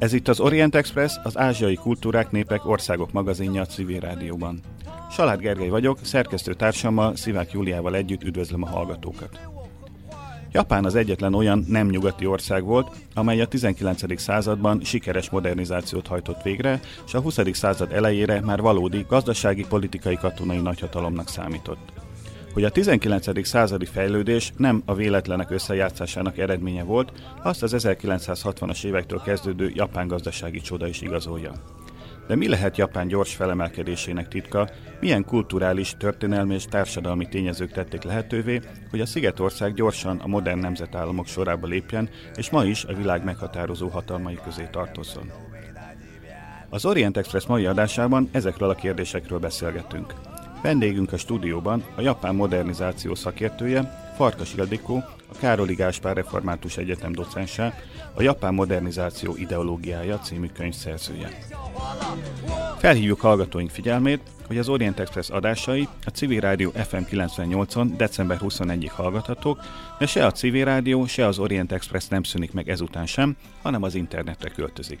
Ez itt az Orient Express, az ázsiai kultúrák, népek, országok magazinja a civil rádióban. Salát Gergely vagyok, szerkesztő társammal, Szivák Júliával együtt üdvözlöm a hallgatókat. Japán az egyetlen olyan nem nyugati ország volt, amely a 19. században sikeres modernizációt hajtott végre, és a 20. század elejére már valódi gazdasági, politikai, katonai nagyhatalomnak számított. Hogy a 19. századi fejlődés nem a véletlenek összejátszásának eredménye volt, azt az 1960-as évektől kezdődő japán gazdasági csoda is igazolja. De mi lehet Japán gyors felemelkedésének titka, milyen kulturális, történelmi és társadalmi tényezők tették lehetővé, hogy a Szigetország gyorsan a modern nemzetállamok sorába lépjen, és ma is a világ meghatározó hatalmai közé tartozzon. Az Orient Express mai adásában ezekről a kérdésekről beszélgetünk. Vendégünk a stúdióban a japán modernizáció szakértője, Farkas Ildikó, a Károli Gáspár Református Egyetem docense, a Japán Modernizáció Ideológiája című könyv szerzője. Felhívjuk hallgatóink figyelmét, hogy az Orient Express adásai a Civil Rádió FM 98-on december 21-ig hallgathatók, de se a Civil Rádió, se az Orient Express nem szűnik meg ezután sem, hanem az internetre költözik.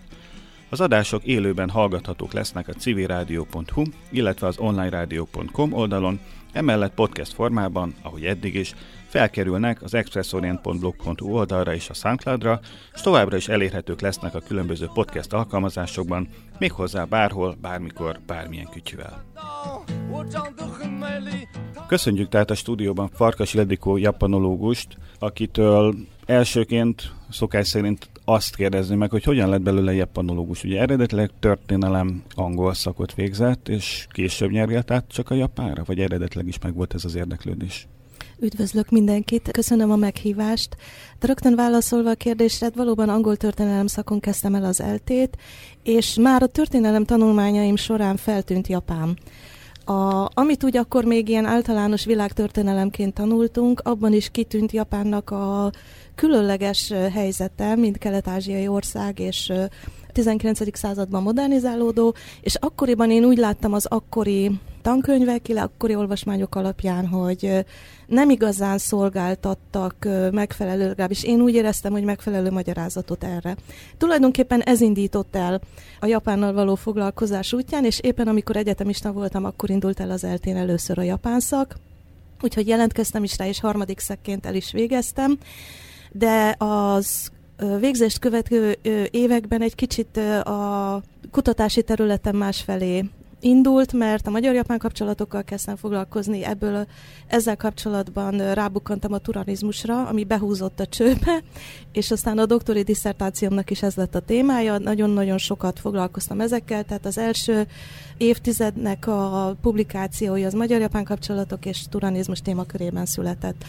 Az adások élőben hallgathatók lesznek a civilradio.hu, illetve az onlineradio.com oldalon, emellett podcast formában, ahogy eddig is, felkerülnek az expressorient.blog.hu oldalra és a Soundcloudra, és továbbra is elérhetők lesznek a különböző podcast alkalmazásokban, méghozzá bárhol, bármikor, bármilyen kütyüvel. Köszönjük tehát a stúdióban Farkas Ildikó japanológust, akitől elsőként szokás szerint azt kérdezni meg, hogy hogyan lett belőle japanológus. Ugye eredetileg történelem angol szakot végzett, és később nyergelt át csak a japánra, vagy eredetileg is meg volt ez az érdeklődés? Üdvözlök mindenkit, köszönöm a meghívást. De rögtön válaszolva a kérdésre, hát valóban angol történelem szakon kezdtem el az eltét, és már a történelem tanulmányaim során feltűnt Japán. A, amit úgy akkor még ilyen általános világtörténelemként tanultunk, abban is kitűnt Japánnak a különleges helyzete, mint kelet-ázsiai ország, és 19. században modernizálódó, és akkoriban én úgy láttam az akkori tankönyvek, illetve akkori olvasmányok alapján, hogy nem igazán szolgáltattak megfelelő, legalábbis én úgy éreztem, hogy megfelelő magyarázatot erre. Tulajdonképpen ez indított el a Japánnal való foglalkozás útján, és éppen amikor egyetemista voltam, akkor indult el az eltén először a japán szak, úgyhogy jelentkeztem is rá, és harmadik szekként el is végeztem, de az végzést követő években egy kicsit a kutatási területen másfelé indult, mert a magyar-japán kapcsolatokkal kezdtem foglalkozni, ebből ezzel kapcsolatban rábukkantam a turanizmusra, ami behúzott a csőbe, és aztán a doktori diszertációmnak is ez lett a témája, nagyon-nagyon sokat foglalkoztam ezekkel, tehát az első évtizednek a publikációja az magyar-japán kapcsolatok és turanizmus témakörében született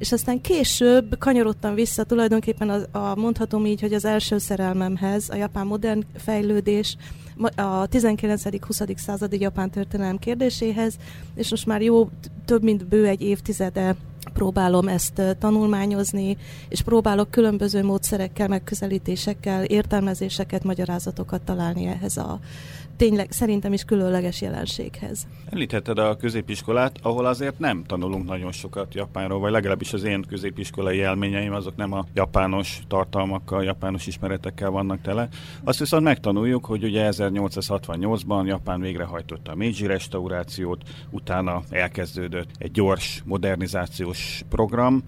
és aztán később kanyarodtam vissza tulajdonképpen a, a mondhatom így, hogy az első szerelmemhez, a japán modern fejlődés, a 19.-20. századi japán történelem kérdéséhez, és most már jó több mint bő egy évtizede próbálom ezt tanulmányozni, és próbálok különböző módszerekkel, megközelítésekkel, értelmezéseket, magyarázatokat találni ehhez a tényleg szerintem is különleges jelenséghez. Említetted a középiskolát, ahol azért nem tanulunk nagyon sokat japánról, vagy legalábbis az én középiskolai élményeim azok nem a japános tartalmakkal, japános ismeretekkel vannak tele. Azt viszont megtanuljuk, hogy ugye 1868-ban Japán végrehajtotta a Meiji restaurációt, utána elkezdődött egy gyors modernizációs program,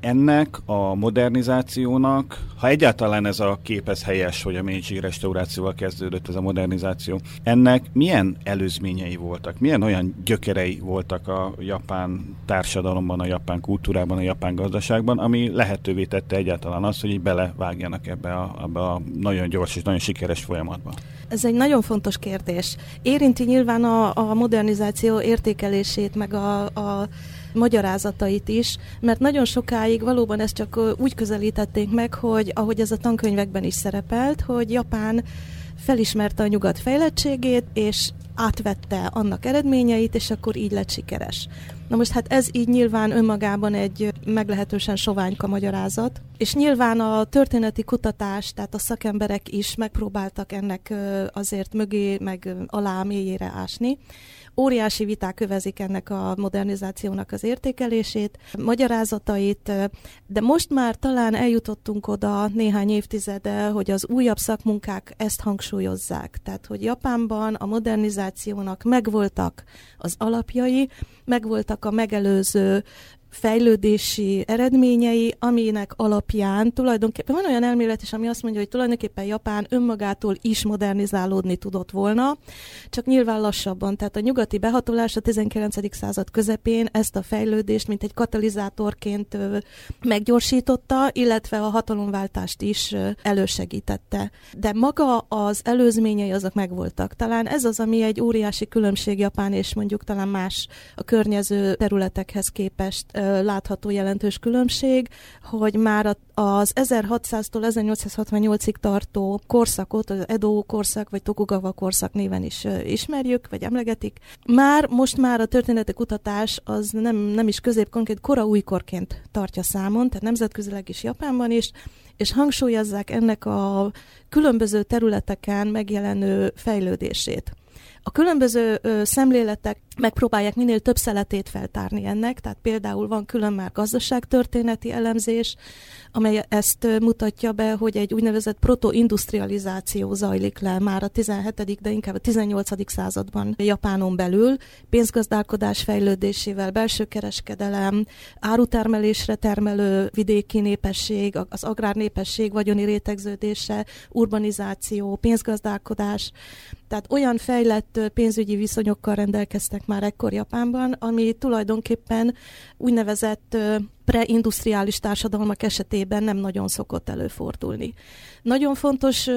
ennek a modernizációnak, ha egyáltalán ez a kép ez helyes, hogy a Meiji restaurációval kezdődött ez a modernizáció, ennek milyen előzményei voltak, milyen olyan gyökerei voltak a japán társadalomban, a japán kultúrában, a japán gazdaságban, ami lehetővé tette egyáltalán azt, hogy így belevágjanak ebbe a, ebbe a nagyon gyors és nagyon sikeres folyamatba? Ez egy nagyon fontos kérdés. Érinti nyilván a, a modernizáció értékelését, meg a, a magyarázatait is, mert nagyon sokáig valóban ezt csak úgy közelítették meg, hogy ahogy ez a tankönyvekben is szerepelt, hogy Japán felismerte a nyugat fejlettségét, és átvette annak eredményeit, és akkor így lett sikeres. Na most hát ez így nyilván önmagában egy meglehetősen soványka magyarázat, és nyilván a történeti kutatás, tehát a szakemberek is megpróbáltak ennek azért mögé, meg alá mélyére ásni. Óriási viták kövezik ennek a modernizációnak az értékelését, magyarázatait, de most már talán eljutottunk oda néhány évtizede, hogy az újabb szakmunkák ezt hangsúlyozzák. Tehát, hogy Japánban a modernizációnak megvoltak az alapjai, megvoltak a megelőző fejlődési eredményei, aminek alapján tulajdonképpen van olyan elmélet is, ami azt mondja, hogy tulajdonképpen Japán önmagától is modernizálódni tudott volna, csak nyilván lassabban. Tehát a nyugati behatolás a 19. század közepén ezt a fejlődést, mint egy katalizátorként meggyorsította, illetve a hatalomváltást is elősegítette. De maga az előzményei azok megvoltak. Talán ez az, ami egy óriási különbség Japán és mondjuk talán más a környező területekhez képest látható jelentős különbség, hogy már az 1600-tól 1868-ig tartó korszakot, az Edo korszak, vagy Tokugawa korszak néven is ismerjük, vagy emlegetik. Már, most már a történeti kutatás az nem, nem is középkorként, kora újkorként tartja számon, tehát nemzetközileg is Japánban is, és hangsúlyozzák ennek a különböző területeken megjelenő fejlődését. A különböző ö, szemléletek megpróbálják minél több szeletét feltárni ennek, tehát például van külön már gazdaságtörténeti elemzés, amely ezt mutatja be, hogy egy úgynevezett protoindustrializáció zajlik le már a 17. de inkább a 18. században Japánon belül, pénzgazdálkodás fejlődésével, belső kereskedelem, árutermelésre termelő vidéki népesség, az agrárnépesség vagyoni rétegződése, urbanizáció, pénzgazdálkodás, tehát olyan fejlett pénzügyi viszonyokkal rendelkeztek már ekkor Japánban, ami tulajdonképpen úgynevezett preindustriális társadalmak esetében nem nagyon szokott előfordulni. Nagyon fontos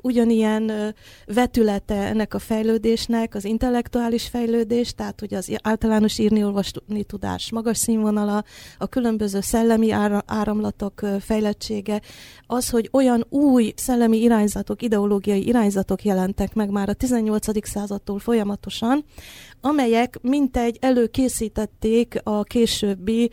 ugyanilyen vetülete ennek a fejlődésnek, az intellektuális fejlődés, tehát hogy az általános írni-olvasni tudás magas színvonala, a különböző szellemi áramlatok fejlettsége, az, hogy olyan új szellemi irányzatok, ideológiai irányzatok jelentek meg már a 18. századtól folyamatosan, amelyek mintegy előkészítették a későbbi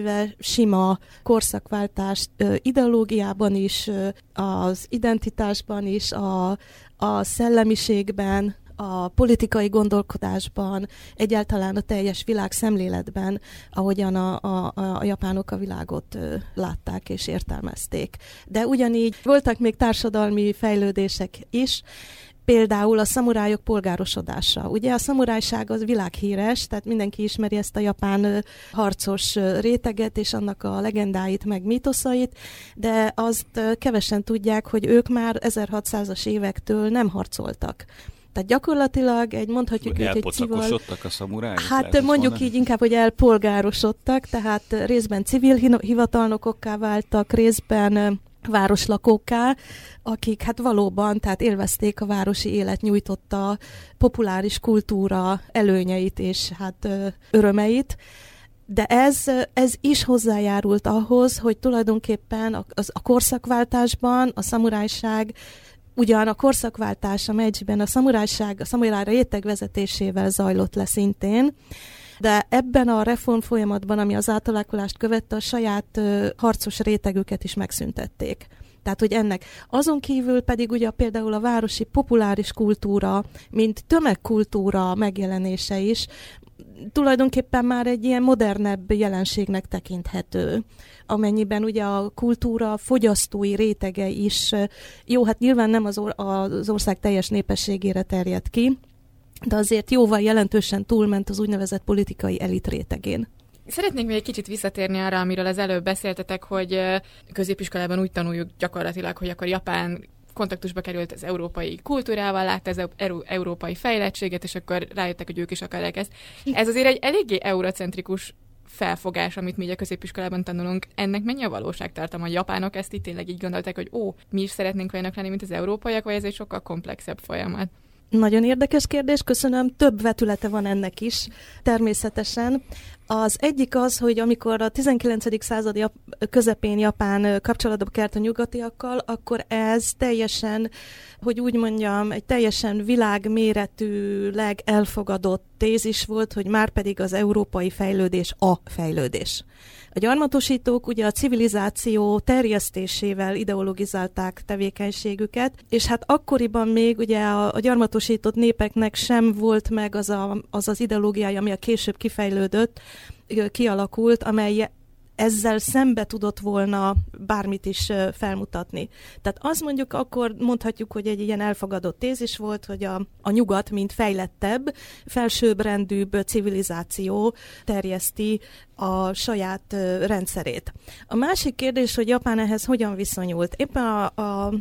relatíve sima korszakváltást ideológiában is, az identitásban is, a, a szellemiségben, a politikai gondolkodásban, egyáltalán a teljes világ szemléletben, ahogyan a, a, a japánok a világot látták és értelmezték. De ugyanígy voltak még társadalmi fejlődések is, például a szamurájok polgárosodása. Ugye a szamurájság az világhíres, tehát mindenki ismeri ezt a japán harcos réteget és annak a legendáit, meg mítoszait, de azt kevesen tudják, hogy ők már 1600-as évektől nem harcoltak. Tehát gyakorlatilag egy, mondhatjuk hogy egy cival... a szamurájok? Hát mondjuk így inkább, hogy elpolgárosodtak, tehát részben civil hivatalnokokká váltak, részben városlakókká, akik hát valóban tehát élvezték a városi élet nyújtotta populáris kultúra előnyeit és hát örömeit. De ez, ez is hozzájárult ahhoz, hogy tulajdonképpen a, a korszakváltásban a szamurájság Ugyan a korszakváltás a megyben a szamurájság, a szamurájra réteg vezetésével zajlott le szintén, de ebben a reform folyamatban, ami az átalakulást követte, a saját harcos rétegüket is megszüntették. Tehát, hogy ennek. Azon kívül pedig ugye például a városi populáris kultúra, mint tömegkultúra megjelenése is, tulajdonképpen már egy ilyen modernebb jelenségnek tekinthető, amennyiben ugye a kultúra fogyasztói rétege is, jó, hát nyilván nem az, or- az ország teljes népességére terjed ki, de azért jóval jelentősen túlment az úgynevezett politikai elit rétegén. Szeretnék még egy kicsit visszatérni arra, amiről az előbb beszéltetek, hogy középiskolában úgy tanuljuk gyakorlatilag, hogy akkor Japán kontaktusba került az európai kultúrával, látta az európai fejlettséget, és akkor rájöttek, hogy ők is akarják ezt. Ez azért egy eléggé eurocentrikus felfogás, amit mi a középiskolában tanulunk, ennek mennyi a valóságtartalma? A japánok ezt itt tényleg így gondolták, hogy ó, mi is szeretnénk olyanok lenni, mint az európaiak, vagy ez egy sokkal komplexebb folyamat? Nagyon érdekes kérdés, köszönöm. Több vetülete van ennek is, természetesen. Az egyik az, hogy amikor a 19. század közepén Japán kapcsolatba kert a nyugatiakkal, akkor ez teljesen, hogy úgy mondjam, egy teljesen világméretűleg elfogadott tézis volt, hogy már pedig az európai fejlődés a fejlődés. A gyarmatosítók ugye a civilizáció terjesztésével ideologizálták tevékenységüket, és hát akkoriban még ugye a, a gyarmatosított népeknek sem volt meg az, a, az az ideológiája, ami a később kifejlődött, kialakult, amely ezzel szembe tudott volna bármit is felmutatni. Tehát az mondjuk akkor mondhatjuk, hogy egy ilyen elfogadott tézis volt, hogy a, a nyugat, mint fejlettebb, felsőbbrendűbb civilizáció terjeszti a saját rendszerét. A másik kérdés, hogy Japán ehhez hogyan viszonyult. Éppen a, a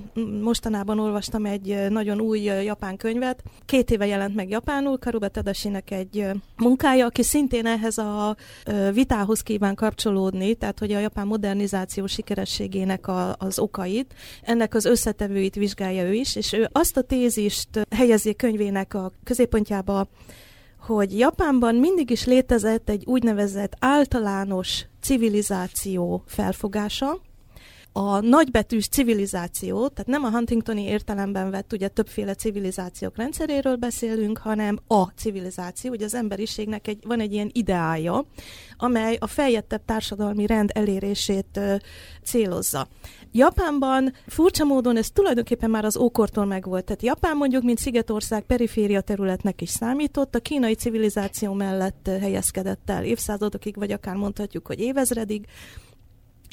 mostanában olvastam egy nagyon új japán könyvet, két éve jelent meg japánul, Karuba Tadashinek egy munkája, aki szintén ehhez a vitához kíván kapcsolódni, tehát hogy a japán modernizáció sikerességének a, az okait, ennek az összetevőit vizsgálja ő is, és ő azt a tézist helyezi könyvének a középpontjába, hogy Japánban mindig is létezett egy úgynevezett általános civilizáció felfogása, a nagybetűs civilizáció, tehát nem a Huntingtoni értelemben vett, ugye többféle civilizációk rendszeréről beszélünk, hanem a civilizáció, ugye az emberiségnek egy, van egy ilyen ideája, amely a feljettebb társadalmi rend elérését ö, célozza. Japánban furcsa módon ez tulajdonképpen már az ókortól megvolt. Tehát Japán mondjuk, mint Szigetország periféria területnek is számított, a kínai civilizáció mellett helyezkedett el évszázadokig, vagy akár mondhatjuk, hogy évezredig,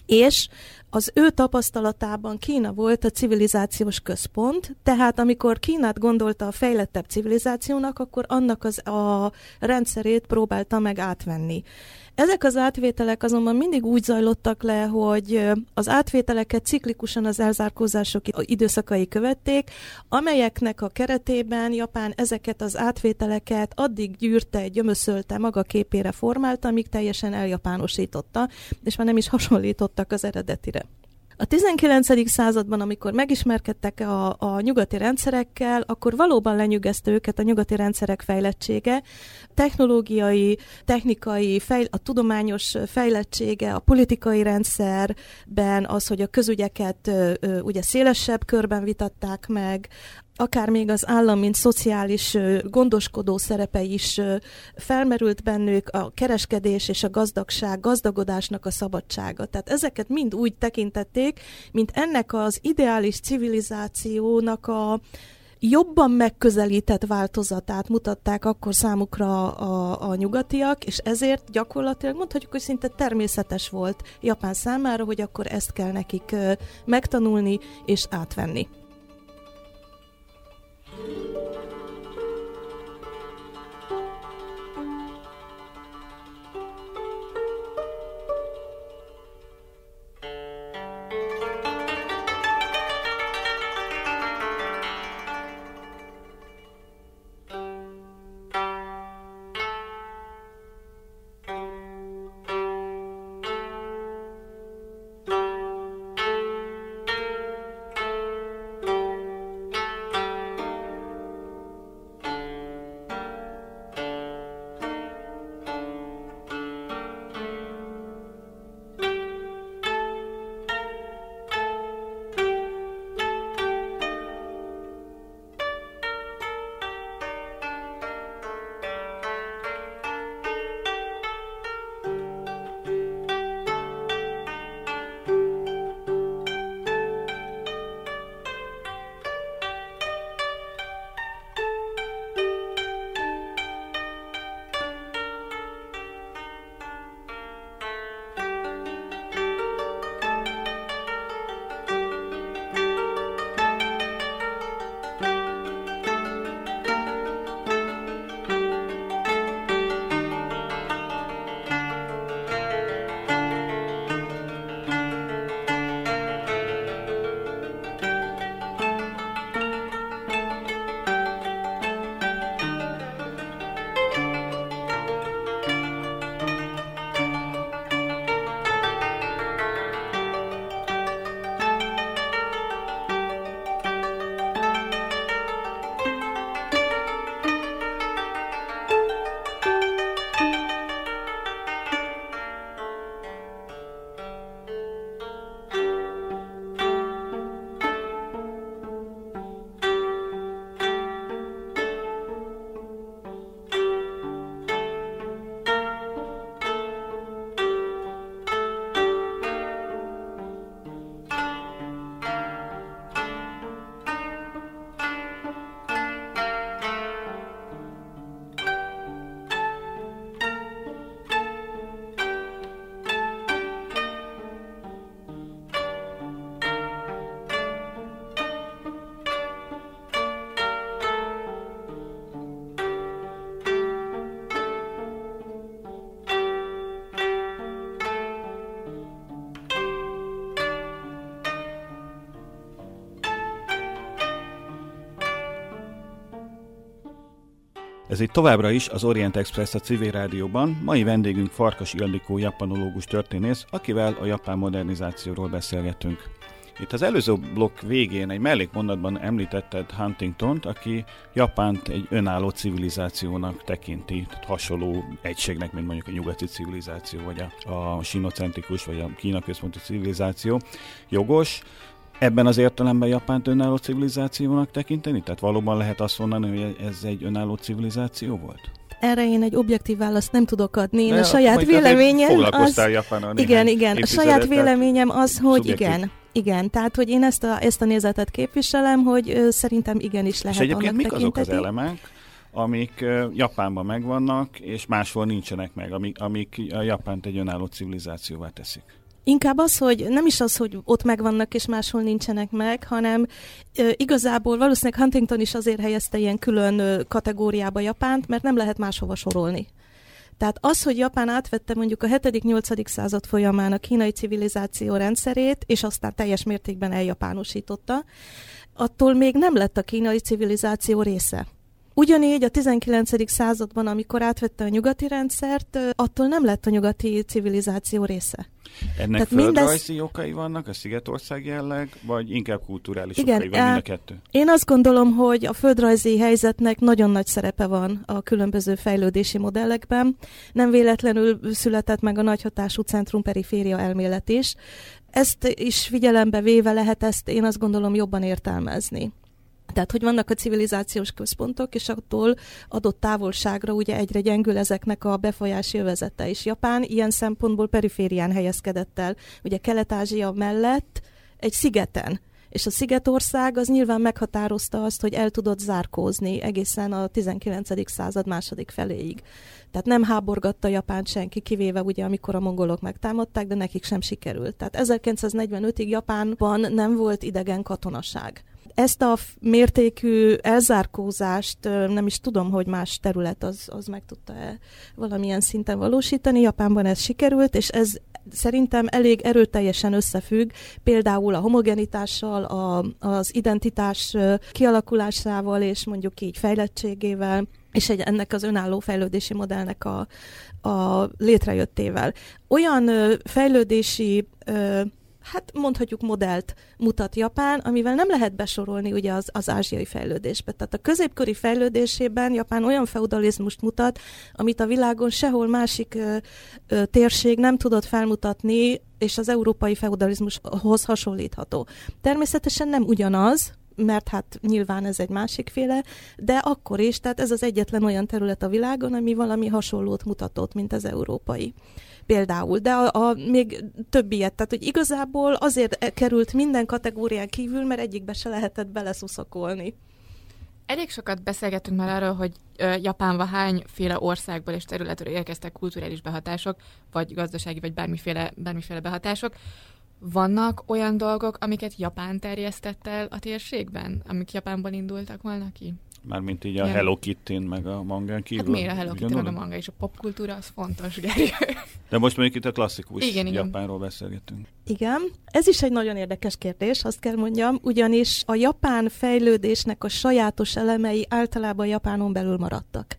és az ő tapasztalatában Kína volt a civilizációs központ, tehát amikor Kínát gondolta a fejlettebb civilizációnak, akkor annak az a rendszerét próbálta meg átvenni. Ezek az átvételek azonban mindig úgy zajlottak le, hogy az átvételeket ciklikusan az elzárkózások időszakai követték, amelyeknek a keretében Japán ezeket az átvételeket addig gyűrte, gyömöszölte, maga képére formálta, amíg teljesen eljapánosította, és már nem is hasonlítottak az eredetire. A 19. században, amikor megismerkedtek a, a nyugati rendszerekkel, akkor valóban lenyűgözte őket a nyugati rendszerek fejlettsége, technológiai, technikai, fejl- a tudományos fejlettsége, a politikai rendszerben az, hogy a közügyeket ö, ö, ugye szélesebb körben vitatták meg, akár még az állam, mint szociális gondoskodó szerepe is felmerült bennük, a kereskedés és a gazdagság, gazdagodásnak a szabadsága. Tehát ezeket mind úgy tekintették, mint ennek az ideális civilizációnak a jobban megközelített változatát mutatták akkor számukra a, a nyugatiak, és ezért gyakorlatilag mondhatjuk, hogy szinte természetes volt Japán számára, hogy akkor ezt kell nekik megtanulni és átvenni. Ez itt továbbra is az Orient Express a civil rádióban. Mai vendégünk Farkas Ildikó japanológus történész, akivel a japán modernizációról beszélgetünk. Itt az előző blokk végén egy mellékmondatban említetted Huntington-t, aki Japánt egy önálló civilizációnak tekinti, hasonló egységnek, mint mondjuk a nyugati civilizáció, vagy a, a sinocentrikus, vagy a Kína központi civilizáció. Jogos, ebben az értelemben Japánt önálló civilizációnak tekinteni? Tehát valóban lehet azt mondani, hogy ez egy önálló civilizáció volt? Erre én egy objektív választ nem tudok adni. Én De a saját véleményem az... Igen, igen. A saját véleményem az, hogy szubjektív. igen. Igen, tehát hogy én ezt a, ezt a nézetet képviselem, hogy ö, szerintem igenis lehet És egyébként annak mik tekinteti. azok az elemek, amik Japánban megvannak, és máshol nincsenek meg, amik, amik a Japánt egy önálló civilizációvá teszik? Inkább az, hogy nem is az, hogy ott megvannak és máshol nincsenek meg, hanem ö, igazából valószínűleg Huntington is azért helyezte ilyen külön kategóriába Japánt, mert nem lehet máshova sorolni. Tehát az, hogy Japán átvette mondjuk a 7.-8. század folyamán a kínai civilizáció rendszerét, és aztán teljes mértékben eljapánosította, attól még nem lett a kínai civilizáció része. Ugyanígy a 19. században, amikor átvette a nyugati rendszert, attól nem lett a nyugati civilizáció része. Ennek Tehát földrajzi mindez... okai vannak, a Szigetország jelleg, vagy inkább kulturális Igen, okai, vagy mind a kettő? Én azt gondolom, hogy a földrajzi helyzetnek nagyon nagy szerepe van a különböző fejlődési modellekben. Nem véletlenül született meg a nagyhatású centrum-periféria elmélet is. Ezt is figyelembe véve lehet ezt én azt gondolom jobban értelmezni. Tehát, hogy vannak a civilizációs központok, és attól adott távolságra ugye egyre gyengül ezeknek a befolyási övezete is. Japán ilyen szempontból periférián helyezkedett el. Ugye Kelet-Ázsia mellett egy szigeten, és a Szigetország az nyilván meghatározta azt, hogy el tudott zárkózni egészen a 19. század második feléig. Tehát nem háborgatta Japánt senki, kivéve ugye amikor a mongolok megtámadták, de nekik sem sikerült. Tehát 1945-ig Japánban nem volt idegen katonaság ezt a mértékű elzárkózást nem is tudom, hogy más terület az, az meg tudta-e valamilyen szinten valósítani. Japánban ez sikerült, és ez szerintem elég erőteljesen összefügg például a homogenitással, a, az identitás kialakulásával és mondjuk így fejlettségével és egy, ennek az önálló fejlődési modellnek a, a létrejöttével. Olyan fejlődési hát mondhatjuk modellt mutat Japán, amivel nem lehet besorolni ugye az, az ázsiai fejlődésbe. Tehát a középkori fejlődésében Japán olyan feudalizmust mutat, amit a világon sehol másik ö, ö, térség nem tudott felmutatni, és az európai feudalizmushoz hasonlítható. Természetesen nem ugyanaz, mert hát nyilván ez egy másikféle, de akkor is, tehát ez az egyetlen olyan terület a világon, ami valami hasonlót mutatott, mint az európai például, de a, a még több ilyet. Tehát, hogy igazából azért került minden kategórián kívül, mert egyikbe se lehetett beleszuszakolni. Elég sokat beszélgettünk már arról, hogy Japánba hányféle országból és területről érkeztek kulturális behatások, vagy gazdasági, vagy bármiféle, bármiféle behatások. Vannak olyan dolgok, amiket Japán terjesztett el a térségben, amik Japánból indultak volna ki? Mármint így a Hello kitty meg a mangán kívül. Hát miért a Hello Kitty meg a manga és a popkultúra, az fontos, Geri. De most mondjuk itt a klasszikus igen, Japánról igen. beszélgetünk. Igen, ez is egy nagyon érdekes kérdés, azt kell mondjam, ugyanis a japán fejlődésnek a sajátos elemei általában Japánon belül maradtak.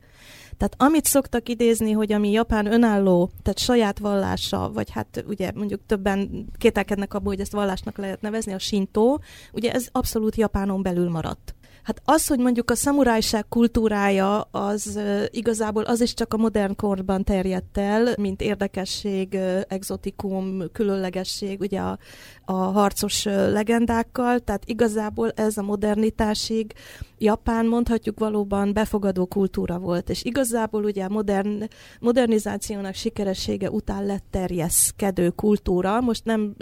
Tehát amit szoktak idézni, hogy ami Japán önálló, tehát saját vallása, vagy hát ugye mondjuk többen kételkednek abból, hogy ezt vallásnak lehet nevezni, a sintó, ugye ez abszolút Japánon belül maradt. Hát az, hogy mondjuk a szamurájság kultúrája, az igazából az is csak a modern korban terjedt el, mint érdekesség, exotikum, különlegesség, ugye a, a harcos legendákkal, tehát igazából ez a modernitásig Japán mondhatjuk valóban befogadó kultúra volt, és igazából ugye a modern, modernizációnak sikeressége után lett terjeszkedő kultúra, most nem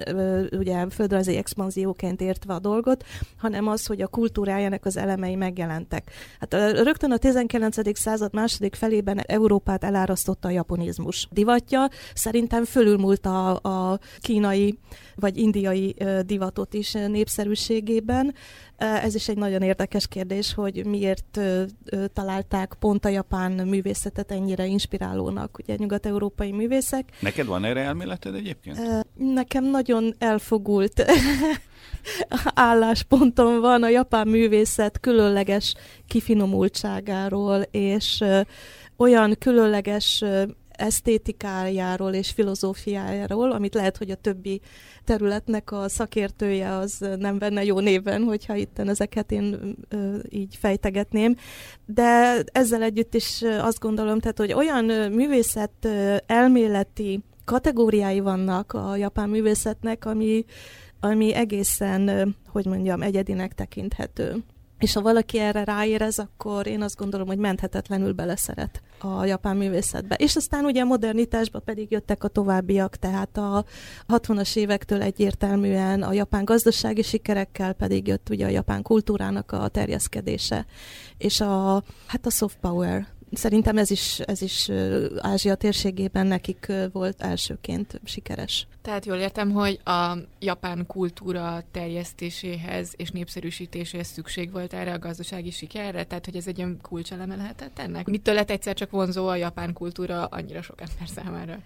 ugye földrajzi expanzióként értve a dolgot, hanem az, hogy a kultúrájának az elemei megjelentek. Hát rögtön a 19. század második felében Európát elárasztotta a japonizmus divatja, szerintem fölülmúlt a, a kínai vagy indiai divatot is népszerűségében, Ez is egy nagyon érdekes kérdés, hogy miért találták pont a japán művészetet ennyire inspirálónak, ugye nyugat-európai művészek. Neked van erre elméleted egyébként? Nekem nagyon elfogult álláspontom van a japán művészet különleges kifinomultságáról, és olyan különleges esztétikájáról és filozófiájáról, amit lehet, hogy a többi területnek a szakértője az nem venne jó néven, hogyha itt ezeket én ö, így fejtegetném. De ezzel együtt is azt gondolom, tehát, hogy olyan művészet elméleti kategóriái vannak a japán művészetnek, ami, ami egészen, hogy mondjam, egyedinek tekinthető. És ha valaki erre ráérez, akkor én azt gondolom, hogy menthetetlenül beleszeret a japán művészetbe. És aztán ugye a modernitásba pedig jöttek a továbbiak, tehát a 60-as évektől egyértelműen a japán gazdasági sikerekkel pedig jött ugye a japán kultúrának a terjeszkedése, és a, hát a soft power Szerintem ez is, ez is Ázsia térségében nekik volt elsőként sikeres. Tehát jól értem, hogy a japán kultúra terjesztéséhez és népszerűsítéséhez szükség volt erre a gazdasági sikerre? Tehát, hogy ez egy olyan kulcseleme lehetett ennek? Mitől lett egyszer csak vonzó a japán kultúra annyira sok ember számára?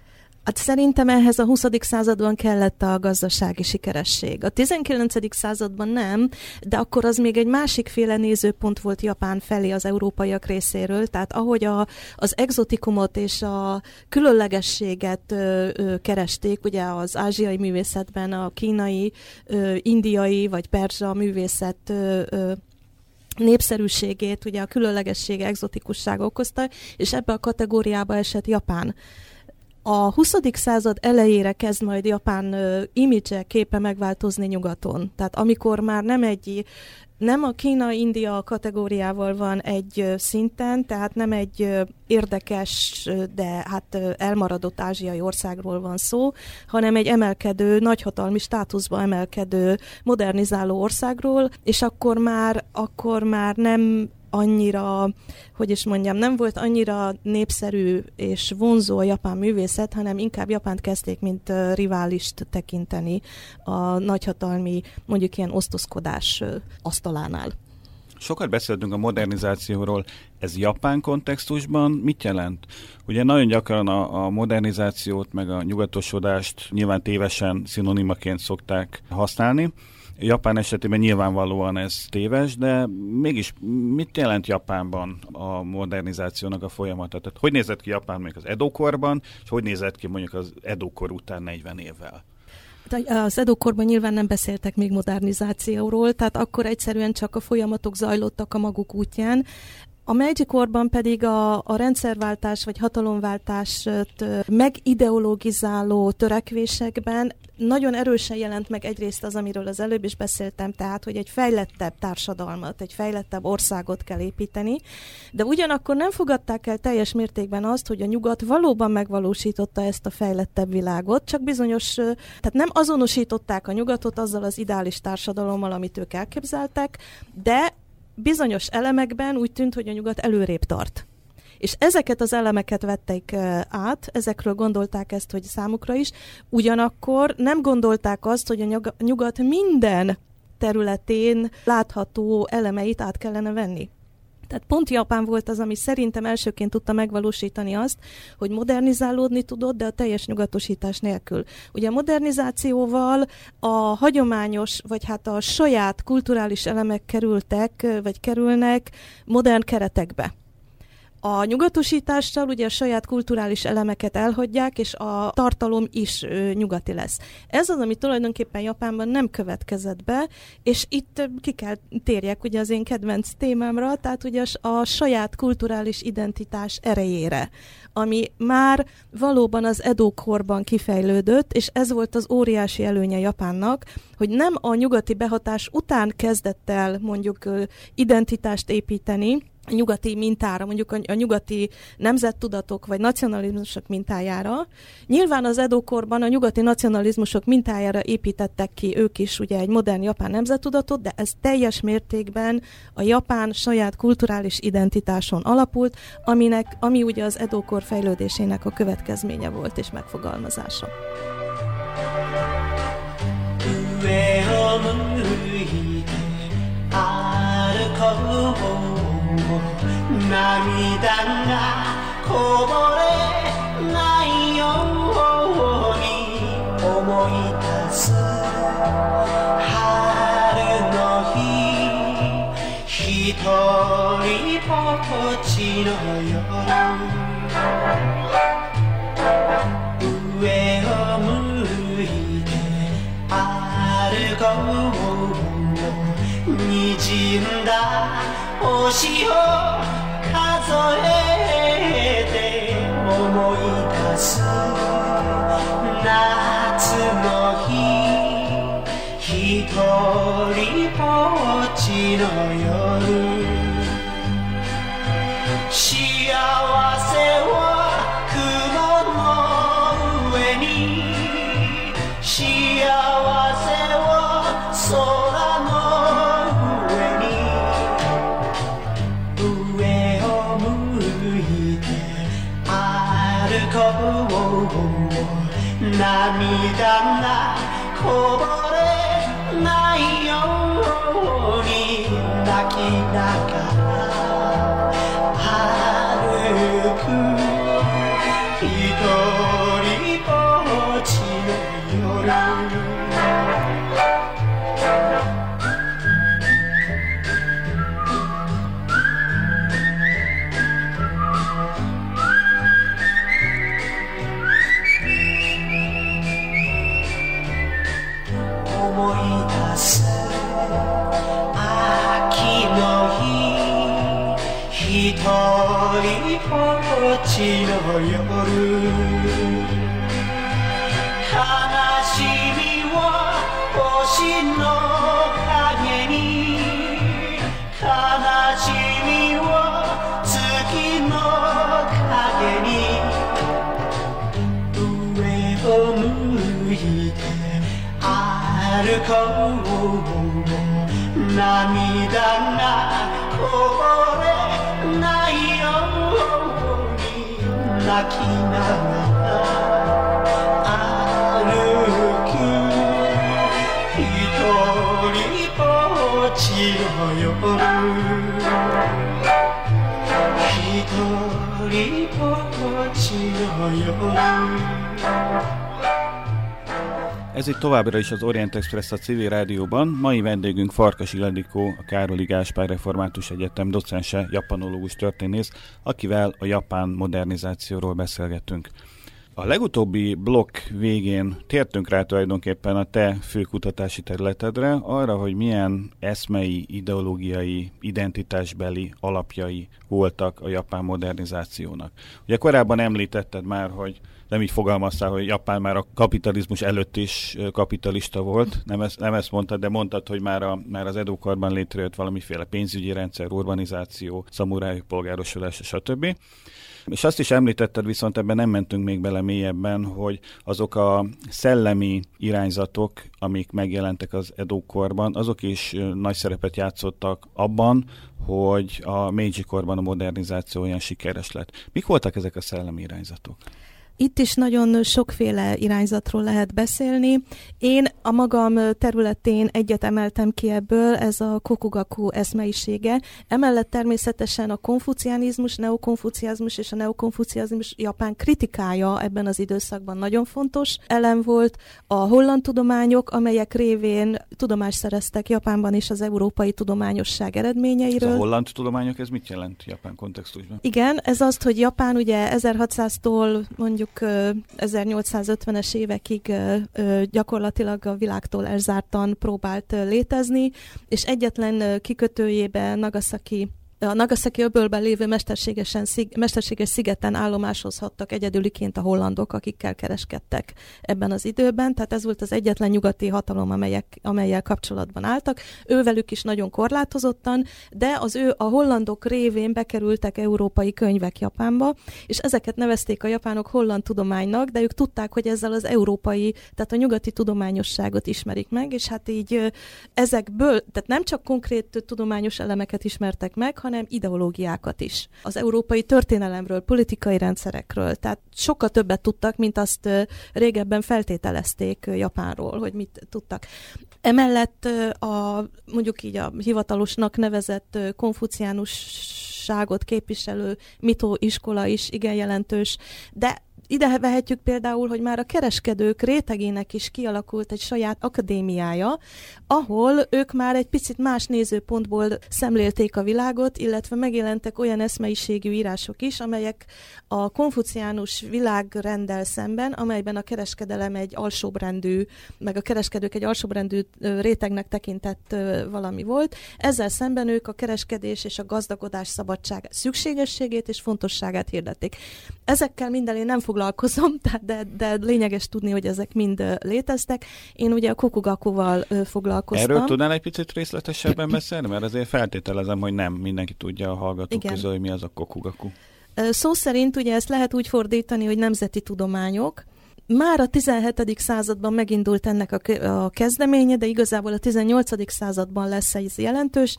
Hát szerintem ehhez a 20. században kellett a gazdasági sikeresség. A 19. században nem, de akkor az még egy másikféle nézőpont volt Japán felé az európaiak részéről, tehát ahogy a, az exotikumot és a különlegességet ö, ö, keresték, ugye az ázsiai művészetben a kínai, ö, indiai vagy perzsa művészet ö, ö, népszerűségét, ugye a különlegessége, exotikusság okozta, és ebbe a kategóriába esett Japán. A 20. század elejére kezd majd Japán imidzse képe megváltozni nyugaton. Tehát amikor már nem egy nem a Kína-India kategóriával van egy szinten, tehát nem egy érdekes, de hát elmaradott ázsiai országról van szó, hanem egy emelkedő, nagyhatalmi státuszba emelkedő, modernizáló országról, és akkor már, akkor már nem annyira, hogy is mondjam, nem volt annyira népszerű és vonzó a japán művészet, hanem inkább Japánt kezdték, mint riválist tekinteni a nagyhatalmi, mondjuk ilyen osztozkodás asztalánál. Sokat beszéltünk a modernizációról. Ez japán kontextusban mit jelent? Ugye nagyon gyakran a, a modernizációt, meg a nyugatosodást nyilván tévesen szinonimaként szokták használni. Japán esetében nyilvánvalóan ez téves, de mégis mit jelent Japánban a modernizációnak a folyamata? Tehát hogy nézett ki Japán még az Edo-korban, és hogy nézett ki mondjuk az Edo-kor után 40 évvel? Az Edo-korban nyilván nem beszéltek még modernizációról, tehát akkor egyszerűen csak a folyamatok zajlottak a maguk útján. A Meiji korban pedig a, a rendszerváltás vagy hatalomváltást megideologizáló törekvésekben nagyon erősen jelent meg egyrészt az, amiről az előbb is beszéltem, tehát, hogy egy fejlettebb társadalmat, egy fejlettebb országot kell építeni, de ugyanakkor nem fogadták el teljes mértékben azt, hogy a nyugat valóban megvalósította ezt a fejlettebb világot, csak bizonyos, tehát nem azonosították a nyugatot azzal az ideális társadalommal, amit ők elképzeltek, de bizonyos elemekben úgy tűnt, hogy a nyugat előrébb tart. És ezeket az elemeket vették át, ezekről gondolták ezt, hogy számukra is, ugyanakkor nem gondolták azt, hogy a nyugat minden területén látható elemeit át kellene venni. Tehát pont Japán volt az, ami szerintem elsőként tudta megvalósítani azt, hogy modernizálódni tudott, de a teljes nyugatosítás nélkül. Ugye a modernizációval a hagyományos, vagy hát a saját kulturális elemek kerültek, vagy kerülnek modern keretekbe. A nyugatosítással ugye a saját kulturális elemeket elhagyják, és a tartalom is ö, nyugati lesz. Ez az, ami tulajdonképpen Japánban nem következett be, és itt ki kell térjek ugye az én kedvenc témámra, tehát ugye a, saját kulturális identitás erejére, ami már valóban az Edo korban kifejlődött, és ez volt az óriási előnye Japánnak, hogy nem a nyugati behatás után kezdett el mondjuk identitást építeni, nyugati mintára, mondjuk a, a nyugati nemzettudatok vagy nacionalizmusok mintájára. Nyilván az edókorban a nyugati nacionalizmusok mintájára építettek ki ők is ugye egy modern japán nemzettudatot, de ez teljes mértékben a japán saját kulturális identitáson alapult, aminek, ami ugye az edókor fejlődésének a következménye volt és megfogalmazása. 上を向いて 涙がこぼれないように思い出す春の日一人ぼっちの夜上を向いて歩こう滲んだ星をえて思い出す夏の日ひとりぼっちの夜。涙がこぼれないように泣きながら。っちの夜悲しみは星の影に悲しみは月の影に上を向いて歩こう涙がこぼれ泣きながら歩く。一人ぼっちの夜。一人ぼっちの夜。Ez itt továbbra is az Orient Express a civil rádióban. Mai vendégünk Farkas Iladikó, a Károli Gáspár Református Egyetem docense, japanológus történész, akivel a japán modernizációról beszélgettünk. A legutóbbi blokk végén tértünk rá tulajdonképpen a te főkutatási területedre, arra, hogy milyen eszmei, ideológiai, identitásbeli alapjai voltak a japán modernizációnak. Ugye korábban említetted már, hogy nem így fogalmaztál, hogy Japán már a kapitalizmus előtt is kapitalista volt, nem ezt, nem ezt mondtad, de mondtad, hogy már, a, már az edókarban létrejött valamiféle pénzügyi rendszer, urbanizáció, szamurájuk polgárosulás, stb. És azt is említetted, viszont ebben nem mentünk még bele mélyebben, hogy azok a szellemi irányzatok, amik megjelentek az edókorban, azok is nagy szerepet játszottak abban, hogy a Meiji korban a modernizáció olyan sikeres lett. Mik voltak ezek a szellemi irányzatok? Itt is nagyon sokféle irányzatról lehet beszélni. Én a magam területén egyet emeltem ki ebből, ez a kokugaku eszmeisége. Emellett természetesen a konfucianizmus, neokonfuciazmus és a neokonfuciazmus japán kritikája ebben az időszakban nagyon fontos elem volt. A holland tudományok, amelyek révén tudomást szereztek Japánban és az európai tudományosság eredményeiről. Ez a holland tudományok, ez mit jelent Japán kontextusban? Igen, ez azt, hogy Japán ugye 1600-tól mondjuk 1850-es évekig gyakorlatilag a világtól elzártan próbált létezni, és egyetlen kikötőjébe Nagasaki a Nagasaki öbölben lévő mesterségesen, szig, mesterséges szigeten állomásozhattak egyedüliként a hollandok, akikkel kereskedtek ebben az időben, tehát ez volt az egyetlen nyugati hatalom, amelyek, amelyel kapcsolatban álltak. Ővelük is nagyon korlátozottan, de az ő a hollandok révén bekerültek európai könyvek Japánba, és ezeket nevezték a japánok holland tudománynak, de ők tudták, hogy ezzel az európai, tehát a nyugati tudományosságot ismerik meg, és hát így ezekből, tehát nem csak konkrét tudományos elemeket ismertek meg, hanem ideológiákat is. Az európai történelemről, politikai rendszerekről, tehát sokkal többet tudtak, mint azt régebben feltételezték Japánról, hogy mit tudtak. Emellett a, mondjuk így a hivatalosnak nevezett konfuciánusságot képviselő mitó iskola is igen jelentős, de ide vehetjük például, hogy már a kereskedők rétegének is kialakult egy saját akadémiája, ahol ők már egy picit más nézőpontból szemlélték a világot, illetve megjelentek olyan eszmeiségű írások is, amelyek a konfuciánus világrendel szemben, amelyben a kereskedelem egy alsóbrendű, meg a kereskedők egy alsóbrendű rétegnek tekintett valami volt. Ezzel szemben ők a kereskedés és a gazdagodás szabadság szükségességét és fontosságát hirdették. Ezekkel minden én nem foglalkozom, de, de lényeges tudni, hogy ezek mind léteztek. Én ugye a Kokugakuval foglalkoztam. Erről tudnál egy picit részletesebben beszélni? Mert azért feltételezem, hogy nem mindenki tudja a hallgatók közül, hogy mi az a Kokugaku. Szó szerint ugye ezt lehet úgy fordítani, hogy nemzeti tudományok, már a 17. században megindult ennek a, a kezdeménye, de igazából a 18. században lesz ez jelentős.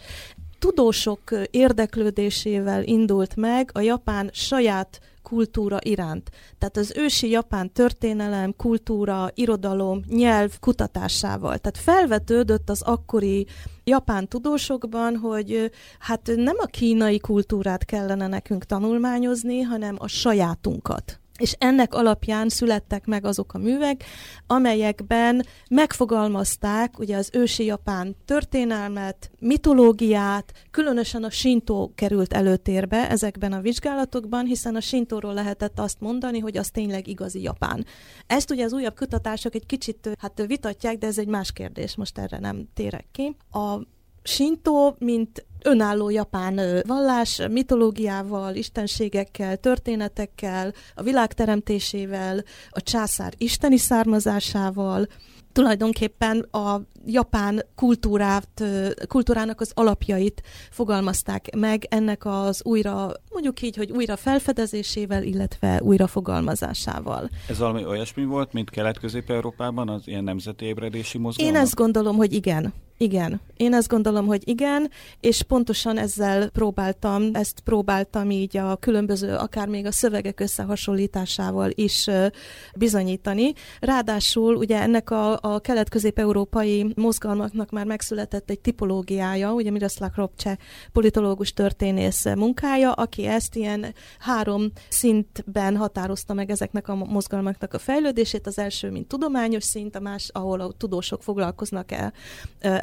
Tudósok érdeklődésével indult meg a japán saját kultúra iránt. Tehát az ősi japán történelem, kultúra, irodalom, nyelv kutatásával. Tehát felvetődött az akkori japán tudósokban, hogy hát nem a kínai kultúrát kellene nekünk tanulmányozni, hanem a sajátunkat és ennek alapján születtek meg azok a művek, amelyekben megfogalmazták ugye az ősi japán történelmet, mitológiát, különösen a sintó került előtérbe ezekben a vizsgálatokban, hiszen a sintóról lehetett azt mondani, hogy az tényleg igazi japán. Ezt ugye az újabb kutatások egy kicsit hát vitatják, de ez egy más kérdés, most erre nem térek ki. A Sintó, mint önálló japán vallás, mitológiával, istenségekkel, történetekkel, a világ teremtésével, a császár isteni származásával, tulajdonképpen a japán kultúrát, kultúrának az alapjait fogalmazták meg ennek az újra, mondjuk így, hogy újra felfedezésével, illetve újra fogalmazásával. Ez valami olyasmi volt, mint Kelet-Közép-Európában, az ilyen nemzeti ébredési mozgalmak? Én ezt gondolom, hogy igen. Igen, én azt gondolom, hogy igen, és pontosan ezzel próbáltam, ezt próbáltam így a különböző, akár még a szövegek összehasonlításával is bizonyítani. Ráadásul ugye ennek a, a kelet-közép-európai mozgalmaknak már megszületett egy tipológiája, ugye Miroslav Ropcse politológus történész munkája, aki ezt ilyen három szintben határozta meg ezeknek a mozgalmaknak a fejlődését. Az első, mint tudományos szint, a más, ahol a tudósok foglalkoznak el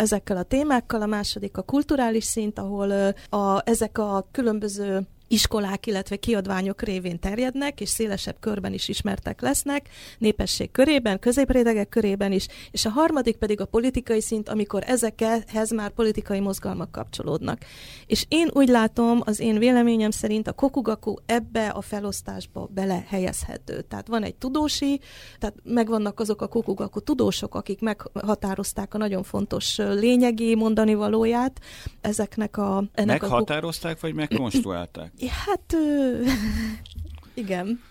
ezekkel a témákkal, a második a kulturális szint, ahol a, ezek a különböző iskolák, illetve kiadványok révén terjednek, és szélesebb körben is ismertek lesznek, népesség körében, középrétegek körében is, és a harmadik pedig a politikai szint, amikor ezekhez már politikai mozgalmak kapcsolódnak. És én úgy látom, az én véleményem szerint a kokugaku ebbe a felosztásba belehelyezhető. Tehát van egy tudósi, tehát megvannak azok a kokugaku tudósok, akik meghatározták a nagyon fontos lényegi mondani valóját ezeknek a... Ennek Meghatározták, a... vagy megkonstruálták? Hát, igen.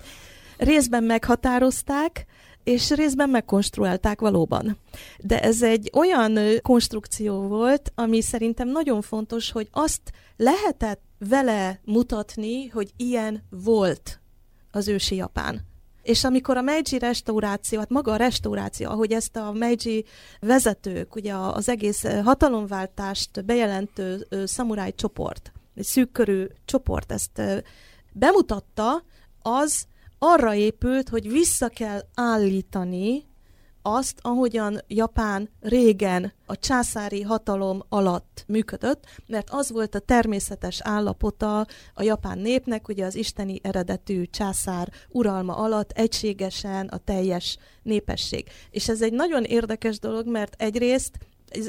Részben meghatározták, és részben megkonstruálták valóban. De ez egy olyan konstrukció volt, ami szerintem nagyon fontos, hogy azt lehetett vele mutatni, hogy ilyen volt az ősi Japán. És amikor a Meiji restauráció, hát maga a restauráció, ahogy ezt a Meiji vezetők, ugye az egész hatalomváltást bejelentő szamuráj csoport, egy szűk körű csoport ezt bemutatta, az arra épült, hogy vissza kell állítani azt, ahogyan Japán régen a császári hatalom alatt működött, mert az volt a természetes állapota a japán népnek, ugye az isteni eredetű császár uralma alatt egységesen a teljes népesség. És ez egy nagyon érdekes dolog, mert egyrészt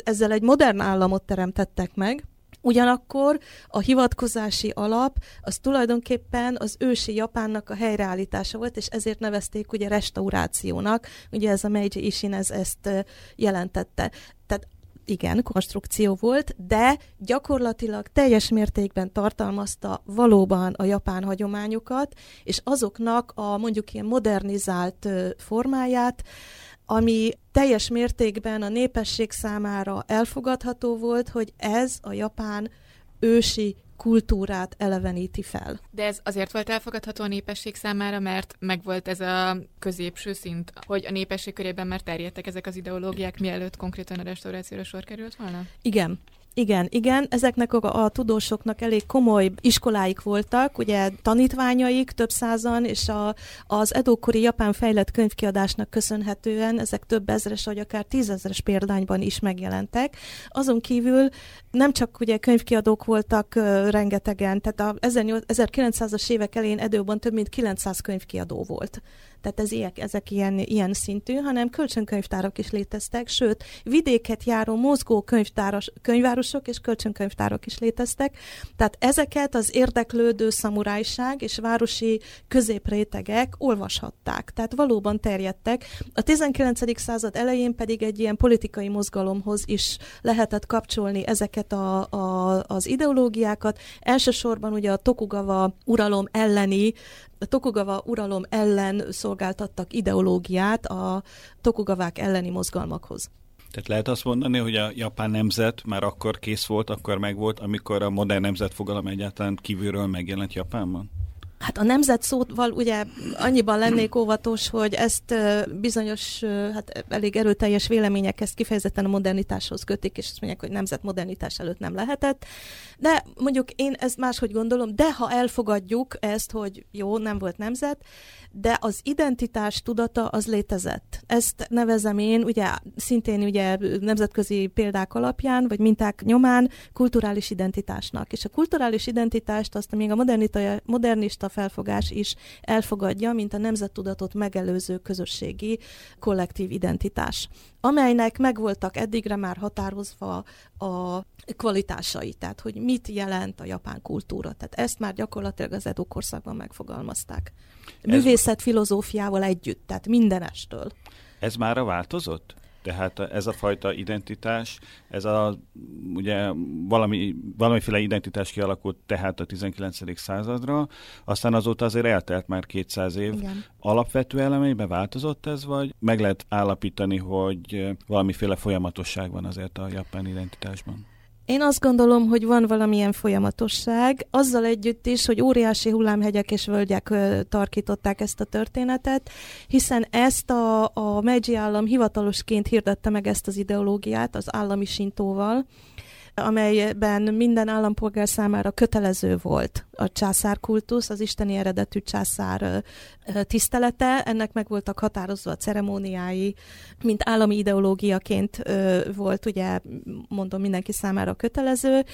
ezzel egy modern államot teremtettek meg, Ugyanakkor a hivatkozási alap az tulajdonképpen az ősi Japánnak a helyreállítása volt, és ezért nevezték ugye restaurációnak, ugye ez a Meiji Ishin ez ezt jelentette. Tehát igen, konstrukció volt, de gyakorlatilag teljes mértékben tartalmazta valóban a japán hagyományokat, és azoknak a mondjuk ilyen modernizált formáját, ami teljes mértékben a népesség számára elfogadható volt, hogy ez a japán ősi kultúrát eleveníti fel. De ez azért volt elfogadható a népesség számára, mert megvolt ez a középső szint, hogy a népesség körében már terjedtek ezek az ideológiák, mielőtt konkrétan a restaurációra sor került volna? Igen, igen, igen, ezeknek a, a tudósoknak elég komoly iskoláik voltak, ugye tanítványaik több százan, és a, az edókori japán fejlett könyvkiadásnak köszönhetően ezek több ezres, vagy akár tízezres példányban is megjelentek. Azon kívül nem csak ugye könyvkiadók voltak uh, rengetegen, tehát a 1900-as évek elején Edőban több mint 900 könyvkiadó volt tehát ez ilyen, ezek ilyen, ilyen szintű, hanem kölcsönkönyvtárak is léteztek, sőt, vidéket járó mozgó könyvtáros, könyvárosok és kölcsönkönyvtárak is léteztek, tehát ezeket az érdeklődő szamurájság és városi középrétegek olvashatták, tehát valóban terjedtek. A 19. század elején pedig egy ilyen politikai mozgalomhoz is lehetett kapcsolni ezeket a, a, az ideológiákat. Elsősorban ugye a Tokugawa uralom elleni Tokugawa uralom ellen szolgáltattak ideológiát a Tokugavák elleni mozgalmakhoz. Tehát lehet azt mondani, hogy a japán nemzet már akkor kész volt, akkor megvolt, amikor a modern nemzet fogalom egyáltalán kívülről megjelent Japánban? Hát a nemzet szóval ugye annyiban lennék óvatos, hogy ezt bizonyos, hát elég erőteljes vélemények ezt kifejezetten a modernitáshoz kötik, és azt mondják, hogy nemzet modernitás előtt nem lehetett. De mondjuk én ezt máshogy gondolom, de ha elfogadjuk ezt, hogy jó, nem volt nemzet, de az identitás tudata az létezett. Ezt nevezem én, ugye szintén ugye nemzetközi példák alapján, vagy minták nyomán kulturális identitásnak. És a kulturális identitást azt még a modernista felfogás is elfogadja, mint a nemzettudatot megelőző közösségi kollektív identitás amelynek megvoltak eddigre már határozva a kvalitásai, tehát hogy mit jelent a japán kultúra. Tehát ezt már gyakorlatilag az Edo korszakban megfogalmazták. Művészet filozófiával együtt, tehát mindenestől. Ez már a változott? Tehát ez a fajta identitás, ez a, ugye valami, valamiféle identitás kialakult tehát a 19. századra, aztán azóta azért eltelt már 200 év. Igen. Alapvető elemeibe változott ez, vagy meg lehet állapítani, hogy valamiféle folyamatosság van azért a japán identitásban? Én azt gondolom, hogy van valamilyen folyamatosság, azzal együtt is, hogy óriási hullámhegyek és völgyek tarkították ezt a történetet, hiszen ezt a, a Meiji állam hivatalosként hirdette meg ezt az ideológiát az állami sintóval, amelyben minden állampolgár számára kötelező volt a császárkultusz, az isteni eredetű császár tisztelete, ennek meg voltak határozva a ceremóniái, mint állami ideológiaként volt, ugye mondom mindenki számára kötelező,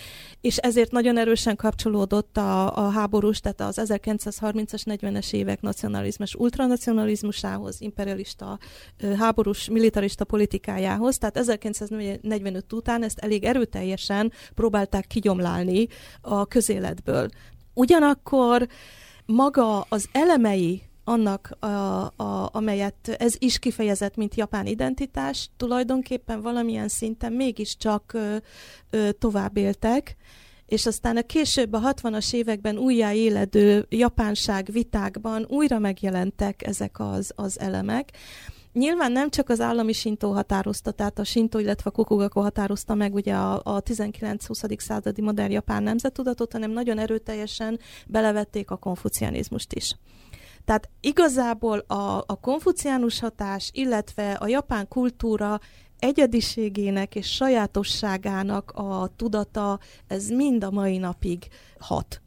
és ezért nagyon erősen kapcsolódott a, a háborús, tehát az 1930-as, 40-es évek nacionalizmus, ultranacionalizmusához, imperialista, háborús, militarista politikájához, tehát 1945 után ezt elég erőteljesen próbálták kigyomlálni a közéletből. Ugyanakkor maga az elemei annak, a, a, amelyet ez is kifejezett, mint japán identitás, tulajdonképpen valamilyen szinten mégiscsak ö, ö, tovább éltek, és aztán a később a 60-as években újjáéledő japánság vitákban újra megjelentek ezek az, az elemek, Nyilván nem csak az állami sintó határozta, tehát a sintó, illetve a Kokugako határozta meg ugye a, a 19-20. századi modern japán nemzettudatot, hanem nagyon erőteljesen belevették a konfucianizmust is. Tehát igazából a, a konfuciánus hatás, illetve a japán kultúra egyediségének és sajátosságának a tudata, ez mind a mai napig hat.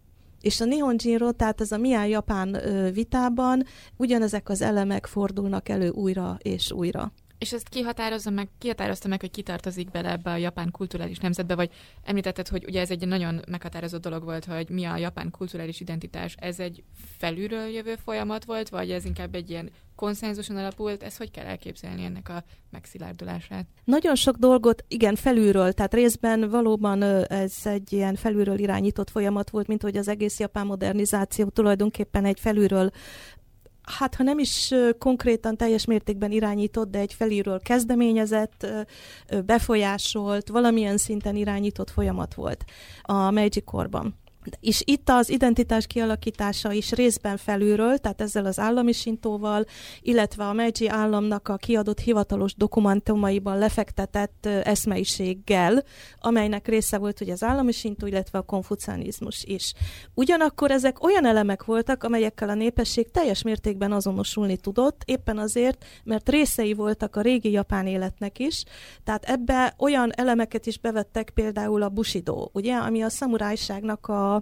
És a Nihonjinro, tehát ez a Mián Japán vitában ugyanezek az elemek fordulnak elő újra és újra. És ezt kihatározza meg, kihatározta meg, hogy kitartozik bele ebbe a japán kulturális nemzetbe, vagy említetted, hogy ugye ez egy nagyon meghatározó dolog volt, hogy mi a japán kulturális identitás. Ez egy felülről jövő folyamat volt, vagy ez inkább egy ilyen konszenzuson alapult? Ez hogy kell elképzelni ennek a megszilárdulását? Nagyon sok dolgot, igen, felülről, tehát részben valóban ez egy ilyen felülről irányított folyamat volt, mint hogy az egész japán modernizáció tulajdonképpen egy felülről hát ha nem is konkrétan teljes mértékben irányított, de egy felülről kezdeményezett, befolyásolt, valamilyen szinten irányított folyamat volt a Meiji korban. És itt az identitás kialakítása is részben felülről, tehát ezzel az állami sintóval, illetve a Meiji államnak a kiadott hivatalos dokumentumaiban lefektetett eszmeiséggel, amelynek része volt ugye az állami sintó, illetve a konfucianizmus is. Ugyanakkor ezek olyan elemek voltak, amelyekkel a népesség teljes mértékben azonosulni tudott, éppen azért, mert részei voltak a régi japán életnek is, tehát ebbe olyan elemeket is bevettek például a bushido, ugye, ami a szamurájságnak a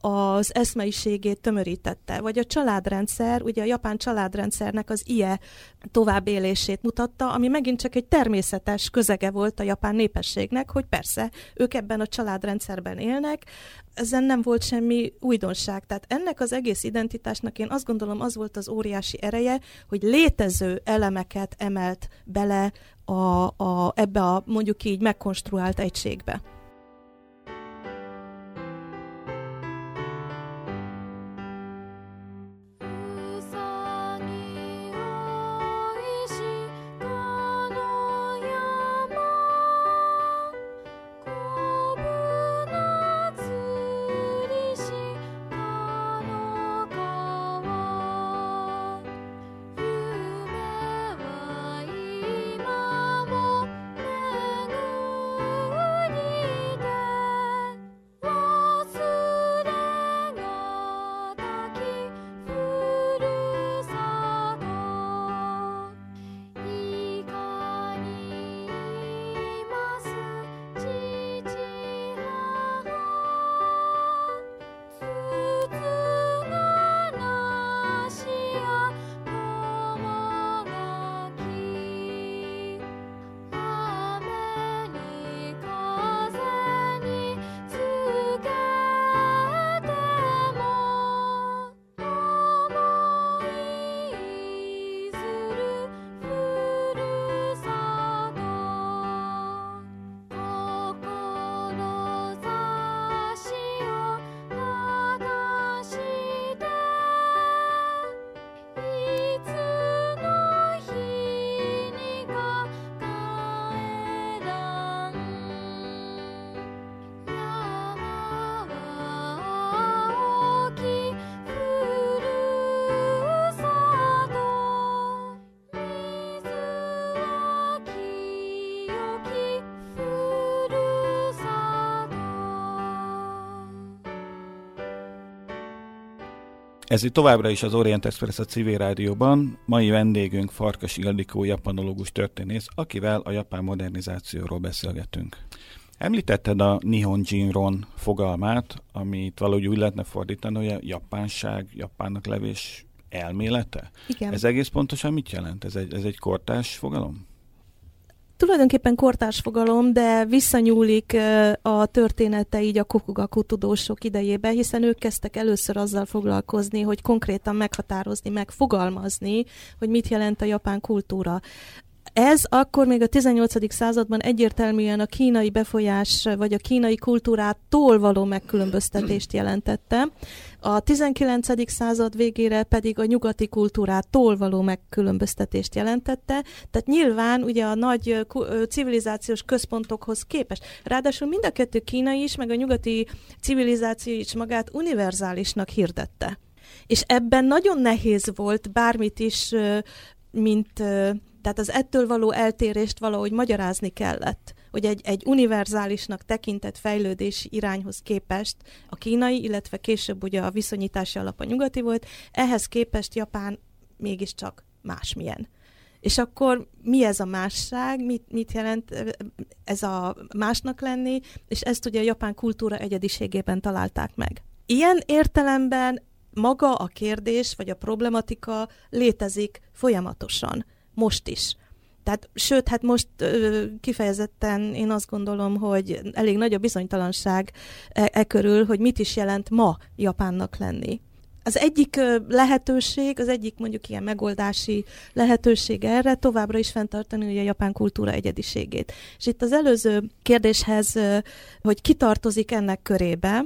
az eszmeiségét tömörítette, vagy a családrendszer, ugye a japán családrendszernek az ie továbbélését mutatta, ami megint csak egy természetes közege volt a japán népességnek, hogy persze, ők ebben a családrendszerben élnek, ezen nem volt semmi újdonság. Tehát ennek az egész identitásnak én azt gondolom az volt az óriási ereje, hogy létező elemeket emelt bele a, a, ebbe a mondjuk így megkonstruált egységbe. Ez itt továbbra is az Orient Express a civil rádióban. Mai vendégünk Farkas Ildikó, japanológus történész, akivel a japán modernizációról beszélgetünk. Említetted a Nihon Jinron fogalmát, amit valahogy úgy lehetne fordítani, hogy a japánság, japánnak levés elmélete? Igen. Ez egész pontosan mit jelent? Ez egy, ez egy kortás fogalom? Tulajdonképpen kortárs fogalom, de visszanyúlik a története így a Kokugaku tudósok idejébe, hiszen ők kezdtek először azzal foglalkozni, hogy konkrétan meghatározni, megfogalmazni, hogy mit jelent a japán kultúra. Ez akkor még a 18. században egyértelműen a kínai befolyás vagy a kínai kultúrától való megkülönböztetést jelentette. A 19. század végére pedig a nyugati kultúrától való megkülönböztetést jelentette, tehát nyilván ugye a nagy civilizációs központokhoz képest. Ráadásul mind a kettő kínai is, meg a nyugati civilizáció is magát univerzálisnak hirdette. És ebben nagyon nehéz volt bármit is, mint tehát az ettől való eltérést valahogy magyarázni kellett, hogy egy, egy univerzálisnak tekintett fejlődési irányhoz képest a kínai, illetve később ugye a viszonyítási alap a nyugati volt, ehhez képest Japán mégiscsak másmilyen. És akkor mi ez a másság, mit, mit jelent ez a másnak lenni, és ezt ugye a japán kultúra egyediségében találták meg. Ilyen értelemben maga a kérdés vagy a problematika létezik folyamatosan most is. Tehát, sőt, hát most ö, kifejezetten én azt gondolom, hogy elég nagy a bizonytalanság e, e körül, hogy mit is jelent ma Japánnak lenni. Az egyik lehetőség, az egyik mondjuk ilyen megoldási lehetőség erre továbbra is fenntartani ugye a japán kultúra egyediségét. És itt az előző kérdéshez, hogy kitartozik ennek körébe,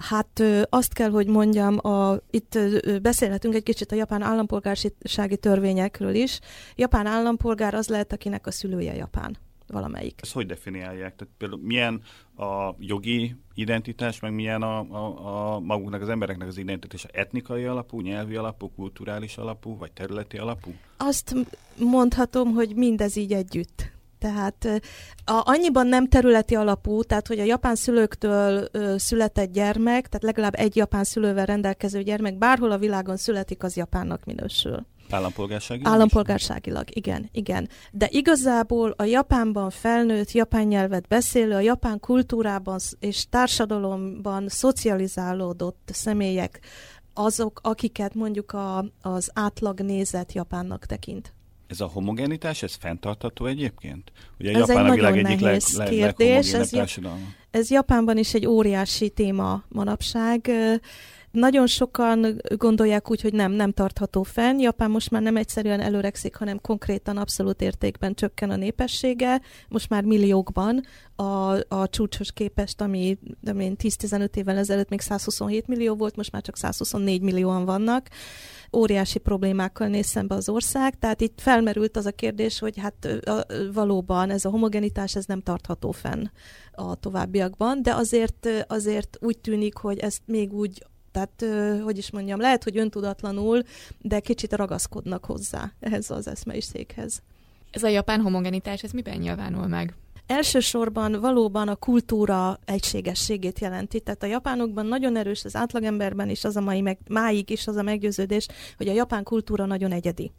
Hát azt kell, hogy mondjam, a, itt beszélhetünk egy kicsit a japán állampolgársági törvényekről is. Japán állampolgár az lehet, akinek a szülője japán. valamelyik. Ezt hogy definiálják? Tehát például milyen a jogi identitás, meg milyen a, a, a maguknak az embereknek az identitás? Etnikai alapú, nyelvi alapú, kulturális alapú, vagy területi alapú? Azt mondhatom, hogy mindez így együtt. Tehát a, annyiban nem területi alapú, tehát hogy a japán szülőktől ö, született gyermek, tehát legalább egy japán szülővel rendelkező gyermek bárhol a világon születik, az japánnak minősül. Állampolgárságilag? Állampolgárságilag, igen, igen. De igazából a Japánban felnőtt, japán nyelvet beszélő, a japán kultúrában és társadalomban szocializálódott személyek azok, akiket mondjuk a, az átlag nézet Japánnak tekint. Ez a homogenitás, ez fenntartható egyébként? Ugye Ez egy Japán a világ egyik leg, leg, kérdés, ez. Ez Japánban is egy óriási téma manapság. Nagyon sokan gondolják úgy, hogy nem, nem tartható fenn. Japán most már nem egyszerűen előrekszik, hanem konkrétan abszolút értékben csökken a népessége. Most már milliókban a, a csúcshoz képest, ami nem én, 10-15 évvel ezelőtt még 127 millió volt, most már csak 124 millióan vannak. Óriási problémákkal néz szembe az ország, tehát itt felmerült az a kérdés, hogy hát valóban ez a homogenitás ez nem tartható fenn a továbbiakban, de azért, azért úgy tűnik, hogy ezt még úgy tehát, hogy is mondjam, lehet, hogy öntudatlanul, de kicsit ragaszkodnak hozzá ehhez az eszmei székhez. Ez a japán homogenitás, ez miben nyilvánul meg? Elsősorban valóban a kultúra egységességét jelenti. Tehát a japánokban nagyon erős, az átlagemberben is az a mai meg, máig is az a meggyőződés, hogy a japán kultúra nagyon egyedi.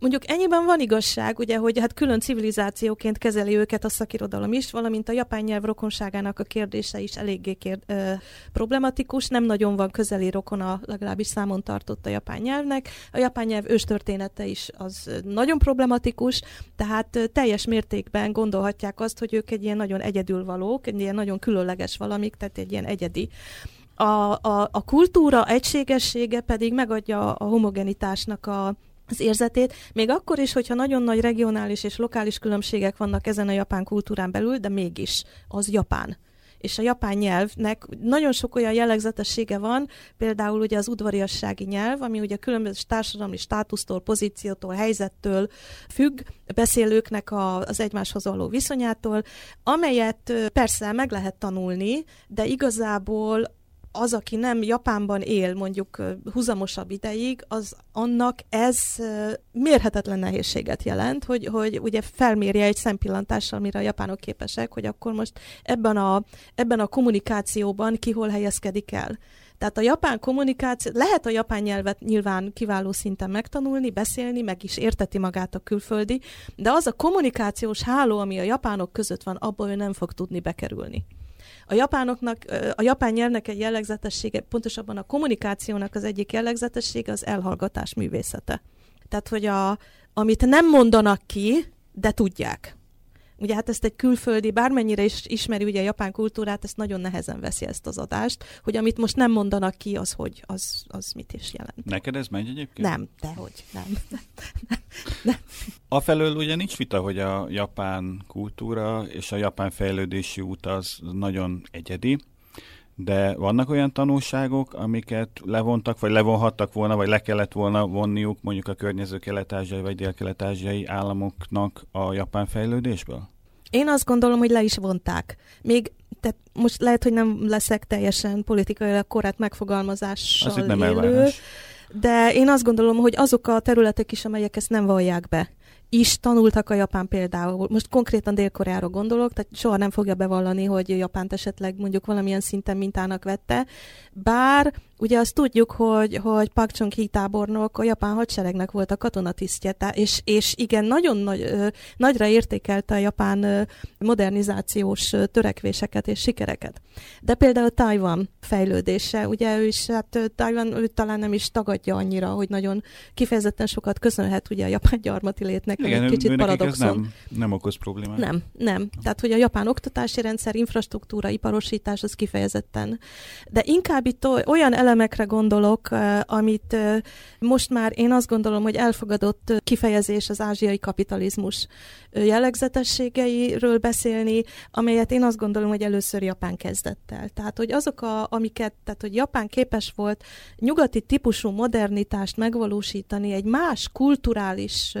Mondjuk ennyiben van igazság, ugye, hogy hát külön civilizációként kezeli őket a szakirodalom is, valamint a japán nyelv rokonságának a kérdése is eléggé kér, ö, problematikus, nem nagyon van közeli rokona, legalábbis számon tartott a japán nyelvnek. A japán nyelv őstörténete is az nagyon problematikus, tehát teljes mértékben gondolhatják azt, hogy ők egy ilyen nagyon egyedülvalók, egy ilyen nagyon különleges valamik, tehát egy ilyen egyedi a, a, a kultúra egységessége pedig megadja a homogenitásnak a, az érzetét, még akkor is, hogyha nagyon nagy regionális és lokális különbségek vannak ezen a japán kultúrán belül, de mégis az japán. És a japán nyelvnek nagyon sok olyan jellegzetessége van, például ugye az udvariassági nyelv, ami ugye különböző társadalmi státusztól, pozíciótól, helyzettől függ, beszélőknek a, az egymáshoz való viszonyától, amelyet persze meg lehet tanulni, de igazából az, aki nem Japánban él mondjuk huzamosabb ideig, az annak ez mérhetetlen nehézséget jelent, hogy, hogy ugye felmérje egy szempillantással, mire a japánok képesek, hogy akkor most ebben a, ebben a kommunikációban ki hol helyezkedik el. Tehát a japán kommunikáció, lehet a japán nyelvet nyilván kiváló szinten megtanulni, beszélni, meg is érteti magát a külföldi, de az a kommunikációs háló, ami a japánok között van, abba ő nem fog tudni bekerülni. A japánoknak, a japán nyelvnek egy jellegzetessége, pontosabban a kommunikációnak az egyik jellegzetessége az elhallgatás művészete. Tehát, hogy a, amit nem mondanak ki, de tudják. Ugye hát ezt egy külföldi, bármennyire is ismeri ugye a japán kultúrát, ezt nagyon nehezen veszi ezt az adást, hogy amit most nem mondanak ki, az hogy, az, az mit is jelent. Neked ez megy egyébként? Nem, dehogy, nem. Afelől ugye nincs vita, hogy a japán kultúra és a japán fejlődési út az nagyon egyedi, de vannak olyan tanulságok, amiket levontak, vagy levonhattak volna, vagy le kellett volna vonniuk mondjuk a környező kelet-ázsiai vagy dél-kelet-ázsiai államoknak a japán fejlődésből? Én azt gondolom, hogy le is vonták. Még tehát most lehet, hogy nem leszek teljesen politikailag korrekt megfogalmazással Az itt nem élő, elvárás. de én azt gondolom, hogy azok a területek is, amelyek ezt nem vallják be, is tanultak a Japán például. Most konkrétan Dél-Koreára gondolok, tehát soha nem fogja bevallani, hogy Japánt esetleg mondjuk valamilyen szinten mintának vette. Bár ugye azt tudjuk, hogy, hogy Park Chung-hee tábornok a japán hadseregnek volt a katonatisztje, és, és igen, nagyon nagy, ö, nagyra értékelte a japán ö, modernizációs ö, törekvéseket és sikereket. De például Taiwan fejlődése, ugye ő is, hát Taiwan ő talán nem is tagadja annyira, hogy nagyon kifejezetten sokat köszönhet ugye a japán gyarmati létnek, Igen, egy kicsit paradoxon. nem, nem okoz problémát. Nem, nem. Tehát, hogy a japán oktatási rendszer, infrastruktúra, iparosítás az kifejezetten. De inkább itt olyan elemekre gondolok, amit most már én azt gondolom, hogy elfogadott kifejezés az ázsiai kapitalizmus jellegzetességeiről beszélni, amelyet én azt gondolom, hogy először Japán kezdett el. Tehát, hogy azok, a, amiket, tehát, hogy Japán képes volt nyugati típusú modernitást megvalósítani egy más kulturális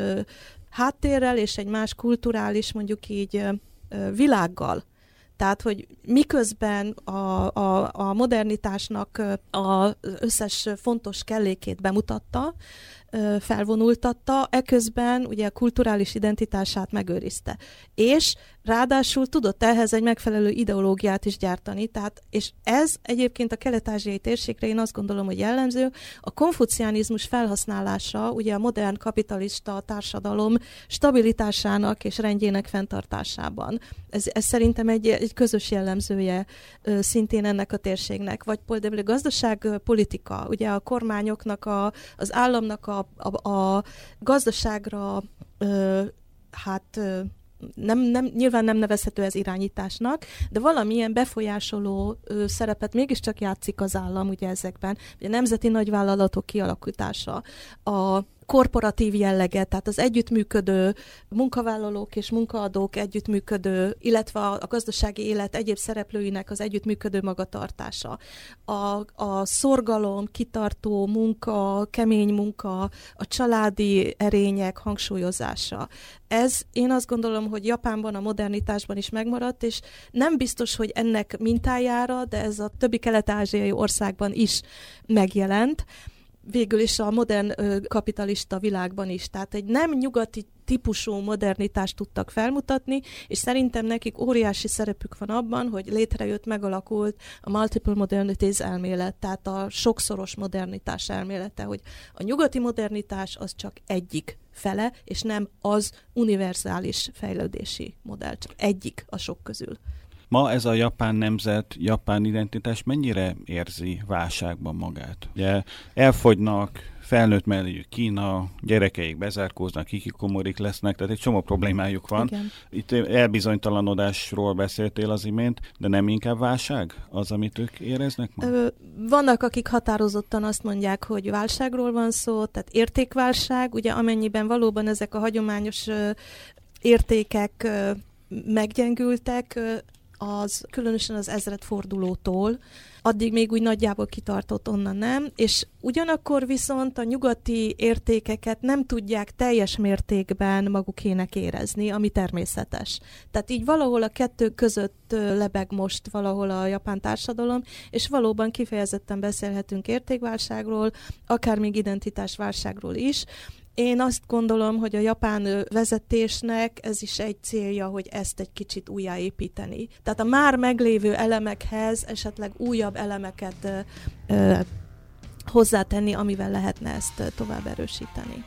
háttérrel és egy más kulturális, mondjuk így világgal. Tehát, hogy miközben a, a, a modernitásnak az összes fontos kellékét bemutatta, felvonultatta, eközben ugye a kulturális identitását megőrizte. És ráadásul tudott ehhez egy megfelelő ideológiát is gyártani, tehát, és ez egyébként a kelet-ázsiai térségre én azt gondolom, hogy jellemző, a konfucianizmus felhasználása ugye a modern kapitalista társadalom stabilitásának és rendjének fenntartásában. Ez, ez szerintem egy, egy közös jellemzője ö, szintén ennek a térségnek, vagy például a gazdaságpolitika, ugye a kormányoknak, a, az államnak a, a, a gazdaságra ö, hát ö, nem, nem, nyilván nem nevezhető ez irányításnak, de valamilyen befolyásoló ö, szerepet mégiscsak játszik az állam ugye ezekben. Ugye a nemzeti nagyvállalatok kialakítása, a korporatív jelleget, tehát az együttműködő munkavállalók és munkaadók együttműködő, illetve a gazdasági élet egyéb szereplőinek az együttműködő magatartása. A, a szorgalom, kitartó munka, kemény munka, a családi erények hangsúlyozása. Ez én azt gondolom, hogy Japánban a modernitásban is megmaradt, és nem biztos, hogy ennek mintájára, de ez a többi kelet-ázsiai országban is megjelent végül is a modern kapitalista világban is. Tehát egy nem nyugati típusú modernitást tudtak felmutatni, és szerintem nekik óriási szerepük van abban, hogy létrejött, megalakult a multiple modernities elmélet, tehát a sokszoros modernitás elmélete, hogy a nyugati modernitás az csak egyik fele, és nem az univerzális fejlődési modell, csak egyik a sok közül. Ma ez a japán nemzet, japán identitás mennyire érzi válságban magát? Ugye elfogynak, felnőtt mellé Kína, gyerekeik bezárkóznak, kikikomorik lesznek, tehát egy csomó problémájuk van. Igen. Itt elbizonytalanodásról beszéltél az imént, de nem inkább válság az, amit ők éreznek ma? Ö, vannak, akik határozottan azt mondják, hogy válságról van szó, tehát értékválság, ugye amennyiben valóban ezek a hagyományos ö, értékek ö, meggyengültek, az különösen az ezredfordulótól, addig még úgy nagyjából kitartott, onnan nem, és ugyanakkor viszont a nyugati értékeket nem tudják teljes mértékben magukének érezni, ami természetes. Tehát így valahol a kettő között lebeg most valahol a japán társadalom, és valóban kifejezetten beszélhetünk értékválságról, akár még identitásválságról is, én azt gondolom, hogy a japán vezetésnek ez is egy célja, hogy ezt egy kicsit újjáépíteni. Tehát a már meglévő elemekhez esetleg újabb elemeket ö, hozzátenni, amivel lehetne ezt tovább erősíteni.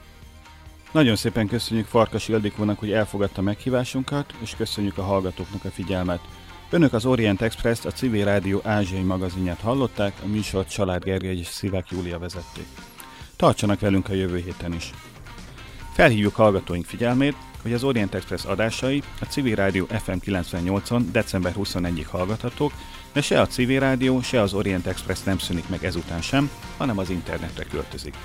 Nagyon szépen köszönjük Farkas Ildikónak, hogy elfogadta meghívásunkat, és köszönjük a hallgatóknak a figyelmet. Önök az Orient Express, a Civil Rádió ázsiai magazinját hallották, a műsort Család Gergely és Szivák Júlia vezették. Tartsanak velünk a jövő héten is! Felhívjuk hallgatóink figyelmét, hogy az Orient Express adásai a Civil Rádió FM 98-on december 21-ig hallgathatók, de se a Civil Rádió, se az Orient Express nem szűnik meg ezután sem, hanem az internetre költözik.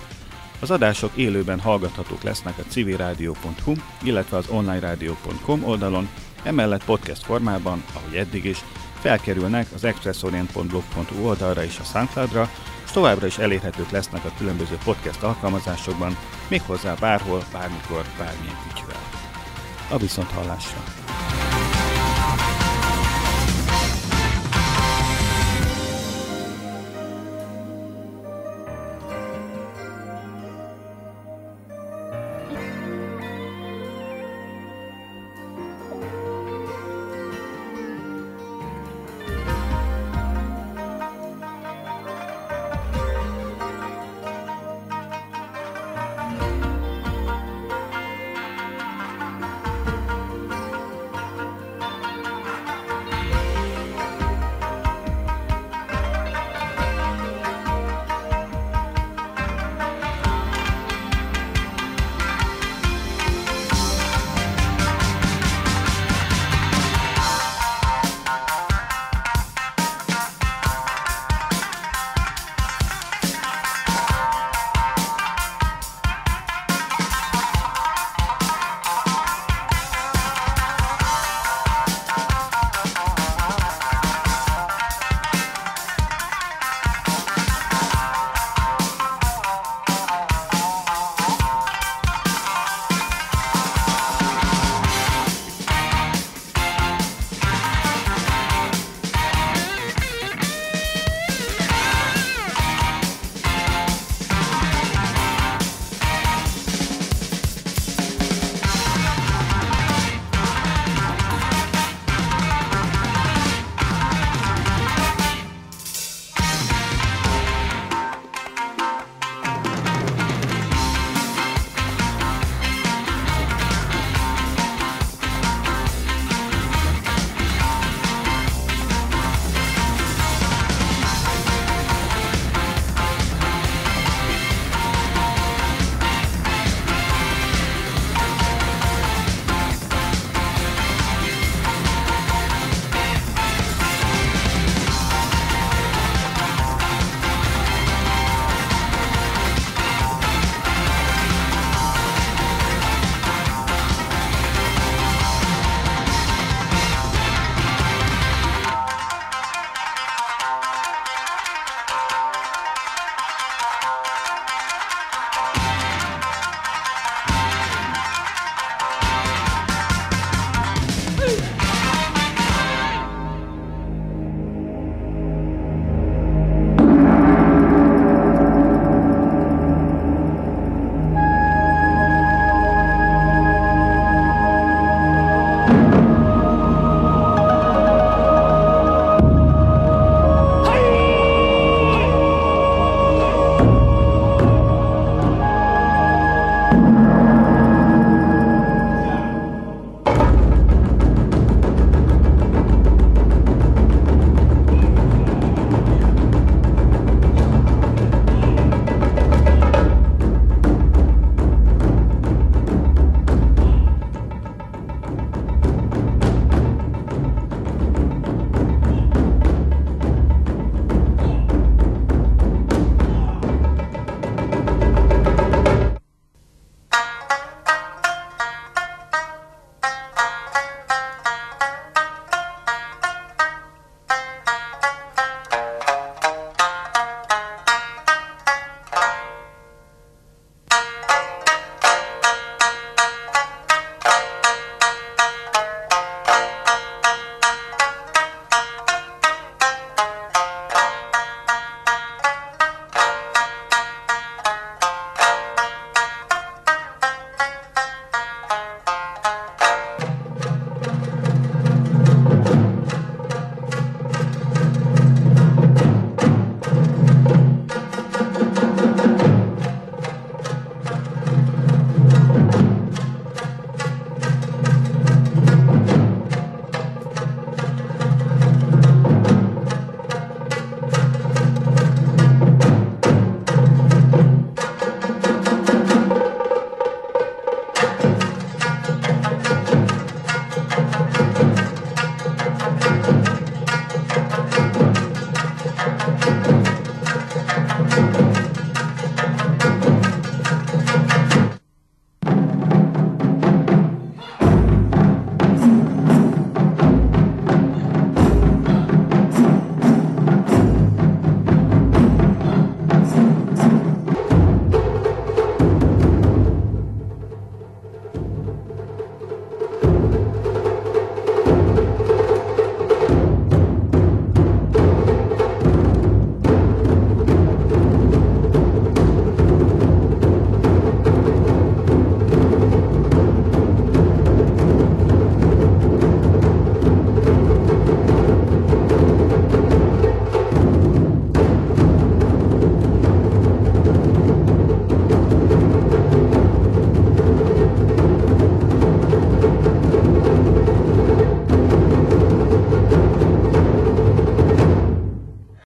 Az adások élőben hallgathatók lesznek a civilradio.hu, illetve az onlineradio.com oldalon, emellett podcast formában, ahogy eddig is, felkerülnek az expressorient.blog.hu oldalra és a Soundcloudra, és továbbra is elérhetők lesznek a különböző podcast alkalmazásokban, méghozzá bárhol, bármikor, bármilyen kütyüvel. A viszont hallásra!